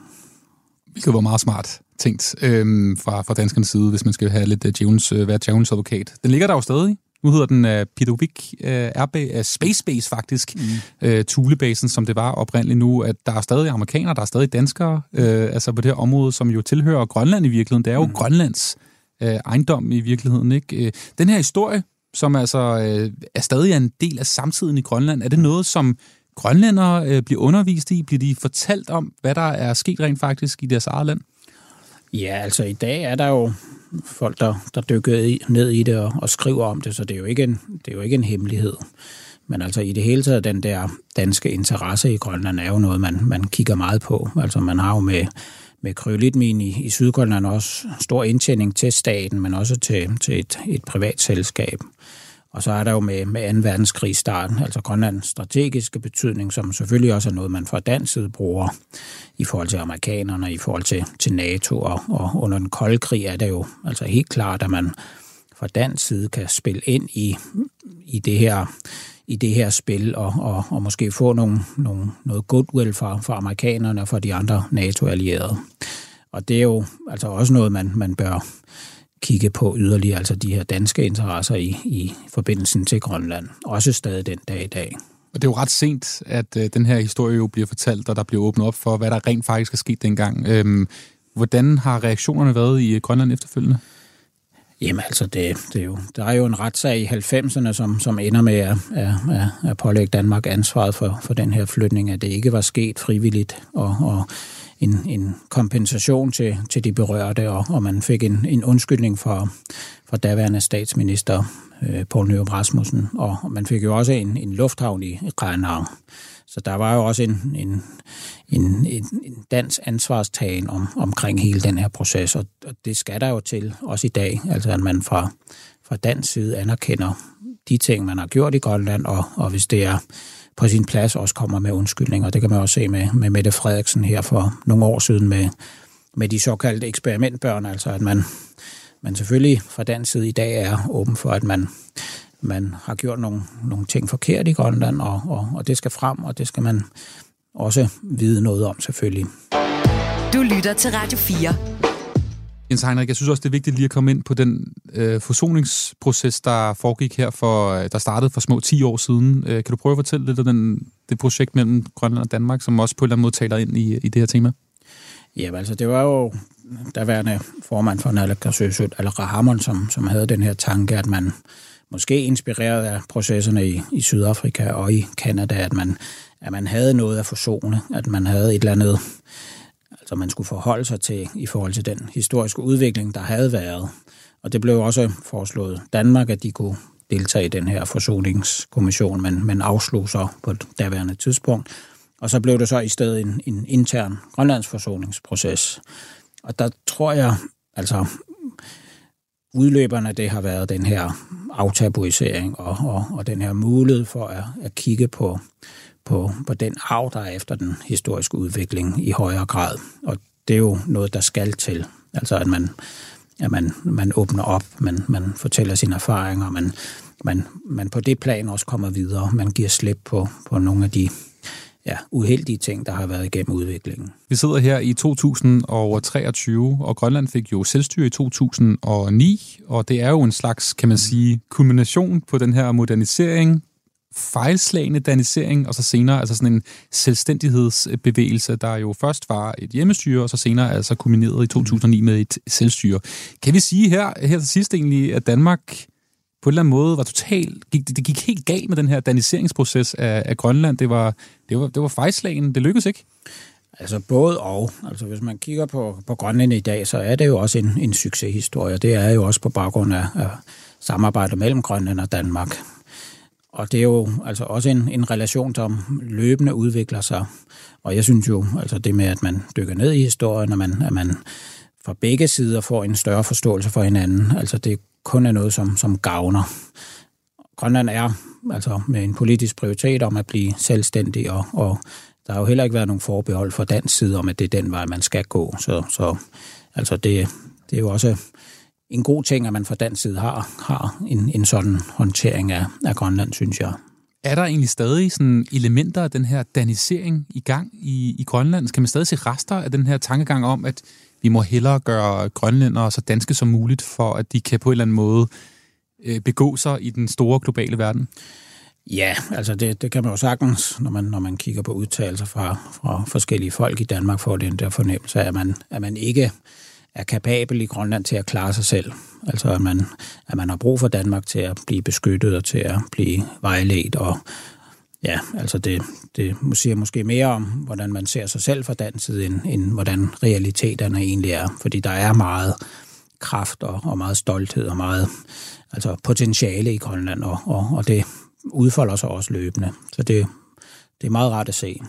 Hvilket var meget smart tænkt øhm, fra, fra danskernes side, hvis man skal have lidt uh, Jones, uh, være Jones advokat. Den ligger der jo stadig. Nu hedder den uh, Pidovik uh, RB, uh, Space Base faktisk, mm. uh, Thulebasen, som det var oprindeligt nu. At der er stadig amerikanere, der er stadig danskere, uh, altså på det her område, som jo tilhører Grønland i virkeligheden. Det er jo mm. Grønlands uh, ejendom i virkeligheden. Ikke? Uh, den her historie, som altså uh, er stadig en del af samtiden i Grønland, er det noget, som grønlændere øh, bliver undervist i? Bliver de fortalt om, hvad der er sket rent faktisk i deres eget land? Ja, altså i dag er der jo folk, der, der dykker ned i det og, og skriver om det, så det er, jo ikke en, det er jo ikke en hemmelighed. Men altså i det hele taget, den der danske interesse i Grønland er jo noget, man, man kigger meget på. Altså man har jo med, med kryolitmin i, i Sydgrønland også stor indtjening til staten, men også til, til et, et privat selskab. Og så er der jo med, med 2. verdenskrig starten, altså Grønlands strategiske betydning, som selvfølgelig også er noget, man fra dansk side bruger i forhold til amerikanerne, i forhold til, til NATO. Og, og under den kolde krig er det jo altså helt klart, at man fra dansk side kan spille ind i, i det her i det her spil, og, og, og måske få nogle, nogle, noget goodwill fra, fra amerikanerne og fra de andre NATO-allierede. Og det er jo altså også noget, man, man bør kigge på yderligere, altså de her danske interesser i, i forbindelsen til Grønland. Også stadig den dag i dag. Og det er jo ret sent, at øh, den her historie jo bliver fortalt, og der bliver åbnet op for, hvad der rent faktisk er sket dengang. Øhm, hvordan har reaktionerne været i øh, Grønland efterfølgende? Jamen altså, det, det er jo, der er jo en retssag i 90'erne, som, som ender med at, at, at pålægge Danmark ansvaret for, for den her flytning, at det ikke var sket frivilligt, og, og en, en kompensation til, til de berørte, og, og man fik en, en undskyldning fra, fra daværende statsminister øh, Poul Nyrup Rasmussen, og man fik jo også en, en lufthavn i Grenaa. Så der var jo også en, en, en, en, en dansk ansvarstagen om, omkring hele den her proces, og, og det skal der jo til, også i dag, altså at man fra, fra dansk side anerkender de ting, man har gjort i Grønland, og, og hvis det er på sin plads også kommer med undskyldninger. Det kan man også se med, med Mette Frederiksen her for nogle år siden med, med de såkaldte eksperimentbørn, altså at man, man selvfølgelig fra dansk side i dag er åben for, at man, man har gjort nogle, nogle ting forkert i Grønland, og, og, og det skal frem, og det skal man også vide noget om selvfølgelig. Du lytter til Radio 4. Jens Heinrich, jeg synes også, det er vigtigt lige at komme ind på den øh, forsoningsproces, der foregik her, for, øh, der startede for små 10 år siden. Øh, kan du prøve at fortælle lidt om den, det projekt mellem Grønland og Danmark, som også på en eller anden måde taler ind i, i det her tema? Ja, altså det var jo daværende formand for Nalakasøsut, Al Rahamon, som, som havde den her tanke, at man måske inspireret af processerne i, i Sydafrika og i Kanada, at man, at man havde noget at forsone, at man havde et eller andet altså man skulle forholde sig til i forhold til den historiske udvikling, der havde været. Og det blev også foreslået Danmark, at de kunne deltage i den her forsoningskommission, men, men afslog så på et daværende tidspunkt. Og så blev det så i stedet en, en intern grønlandsforsoningsproces. Og der tror jeg, altså udløberne, det har været den her aftabuisering og, og, og den her mulighed for at, at kigge på, på, på den arv, der er efter den historiske udvikling i højere grad. Og det er jo noget, der skal til. Altså at man, at man, man åbner op, man, man fortæller sine erfaringer, man, man, man på det plan også kommer videre. Man giver slip på, på nogle af de ja, uheldige ting, der har været igennem udviklingen. Vi sidder her i 2023, og Grønland fik jo selvstyre i 2009, og det er jo en slags, kan man sige, kulmination på den her modernisering, fejlslagende danisering, og så senere altså sådan en selvstændighedsbevægelse, der jo først var et hjemmestyre, og så senere altså kulmineret i 2009 med et selvstyre. Kan vi sige her, her til sidst egentlig, at Danmark på en eller anden måde var totalt, gik, det gik helt galt med den her daniseringsproces af, af Grønland. Det var, det var, det var fejlslagen. Det lykkedes ikke. Altså både og. Altså hvis man kigger på, på Grønland i dag, så er det jo også en, en succeshistorie. Det er jo også på baggrund af, af samarbejdet mellem Grønland og Danmark. Og det er jo altså også en, en relation, som løbende udvikler sig. Og jeg synes jo, altså det med, at man dykker ned i historien, og man, at man fra begge sider får en større forståelse for hinanden, altså det kun er noget, som, som gavner. Grønland er altså med en politisk prioritet om at blive selvstændig, og, og der har jo heller ikke været nogen forbehold fra dansk side om, at det er den vej, man skal gå. Så, så altså det, det er jo også en god ting, at man fra dansk side har, har en, en sådan håndtering af, af Grønland, synes jeg. Er der egentlig stadig sådan elementer af den her danisering i gang i, i Grønland? Kan man stadig se rester af den her tankegang om, at vi må hellere gøre grønlændere så danske som muligt, for at de kan på en eller anden måde øh, begå sig i den store globale verden? Ja, altså det, det kan man jo sagtens, når man, når man kigger på udtalelser fra, fra forskellige folk i Danmark, får den der fornemmelse af, at man, at man ikke er kapabel i Grønland til at klare sig selv. Altså at man, at man har brug for Danmark til at blive beskyttet og til at blive vejledt. Og ja, altså det, det siger måske mere om, hvordan man ser sig selv fra den side, end, end hvordan realiteterne egentlig er. Fordi der er meget kraft og, og meget stolthed og meget altså potentiale i Grønland, og, og, og det udfolder sig også løbende. Så det, det er meget rart at se.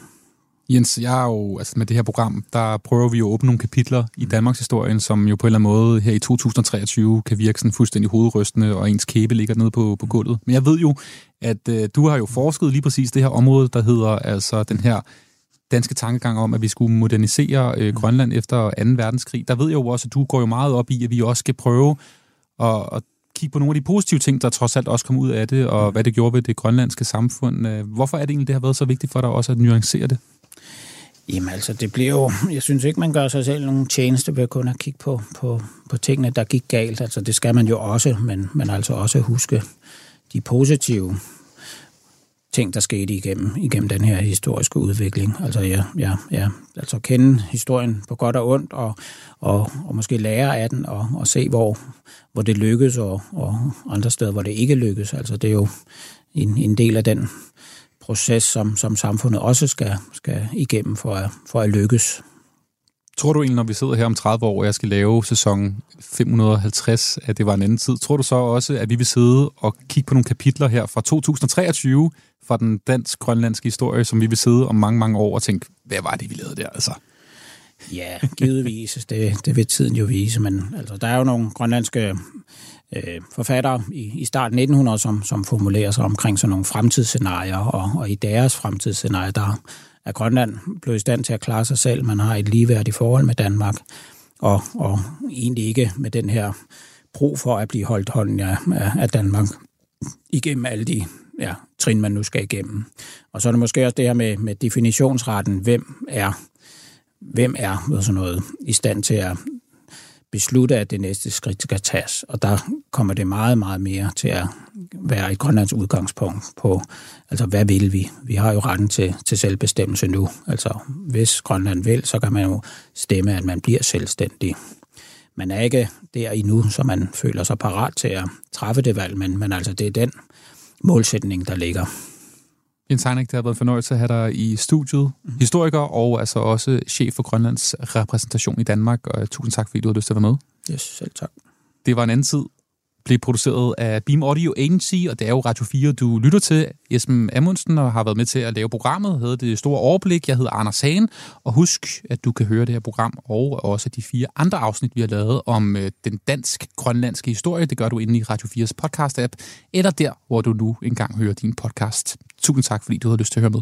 Jens, jeg er jo, altså med det her program, der prøver vi jo at åbne nogle kapitler i mm. Danmarks historien, som jo på en eller anden måde her i 2023 kan virke sådan fuldstændig hovedrystende, og ens kæbe ligger nede på, på gulvet. Men jeg ved jo, at øh, du har jo forsket lige præcis det her område, der hedder altså den her danske tankegang om, at vi skulle modernisere øh, mm. Grønland efter 2. verdenskrig. Der ved jeg jo også, at du går jo meget op i, at vi også skal prøve at, at kigge på nogle af de positive ting, der trods alt også kom ud af det, og mm. hvad det gjorde ved det grønlandske samfund. Øh, hvorfor er det egentlig, det har været så vigtigt for dig også at nuancere det? Jamen altså, det bliver jo... Jeg synes ikke, man gør sig selv nogen tjeneste ved kun at kigge på, på, på tingene, der gik galt. Altså, det skal man jo også, men, men altså også huske de positive ting, der skete igennem, igennem den her historiske udvikling. Altså, ja, ja, ja, altså kende historien på godt og ondt, og, og, og måske lære af den, og, og se, hvor, hvor det lykkes, og, og andre steder, hvor det ikke lykkes. Altså, det er jo en, en del af den proces, som, som samfundet også skal, skal igennem for at, for at lykkes. Tror du egentlig, når vi sidder her om 30 år, og jeg skal lave sæson 550, at det var en anden tid, tror du så også, at vi vil sidde og kigge på nogle kapitler her fra 2023 fra den dansk-grønlandske historie, som vi vil sidde om mange, mange år og tænke, hvad var det, vi lavede der altså? Ja, givetvis. Det, det vil tiden jo vise, men altså, der er jo nogle grønlandske øh, forfattere i, i starten 1900, som, som formulerer sig omkring sådan nogle fremtidsscenarier, og, og i deres fremtidsscenarier, der er Grønland blevet i stand til at klare sig selv. Man har et ligeværdigt forhold med Danmark, og, og egentlig ikke med den her brug for at blive holdt hånden af, af Danmark igennem alle de ja, trin, man nu skal igennem. Og så er det måske også det her med, med definitionsretten. Hvem er, hvem er sådan noget, i stand til at beslutte, at det næste skridt skal tages. Og der kommer det meget, meget mere til at være et Grønlands udgangspunkt på, altså hvad vil vi? Vi har jo retten til, til selvbestemmelse nu. Altså hvis Grønland vil, så kan man jo stemme, at man bliver selvstændig. Man er ikke der endnu, så man føler sig parat til at træffe det valg, men, men altså det er den målsætning, der ligger. Jens Heinek, det har været en fornøjelse at have dig i studiet. Mm-hmm. Historiker og altså også chef for Grønlands repræsentation i Danmark. Og tusind tak, fordi du har lyst til at være med. Yes, selv tak. Det var en anden tid. blev produceret af Beam Audio Agency, og det er jo Radio 4, du lytter til. Jesper Amundsen og har været med til at lave programmet, havde det store overblik. Jeg hedder Anders Hagen, og husk, at du kan høre det her program og også de fire andre afsnit, vi har lavet om øh, den dansk-grønlandske historie. Det gør du inde i Radio 4's podcast-app, eller der, hvor du nu engang hører din podcast. Tusind tak, fordi du havde lyst til at høre med.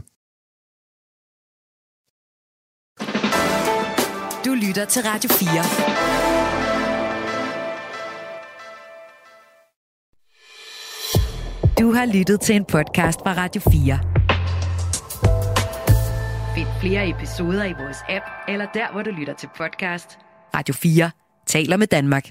Du lytter til Radio 4. Du har lyttet til en podcast fra Radio 4. Find flere episoder i vores app, eller der, hvor du lytter til podcast. Radio 4 taler med Danmark.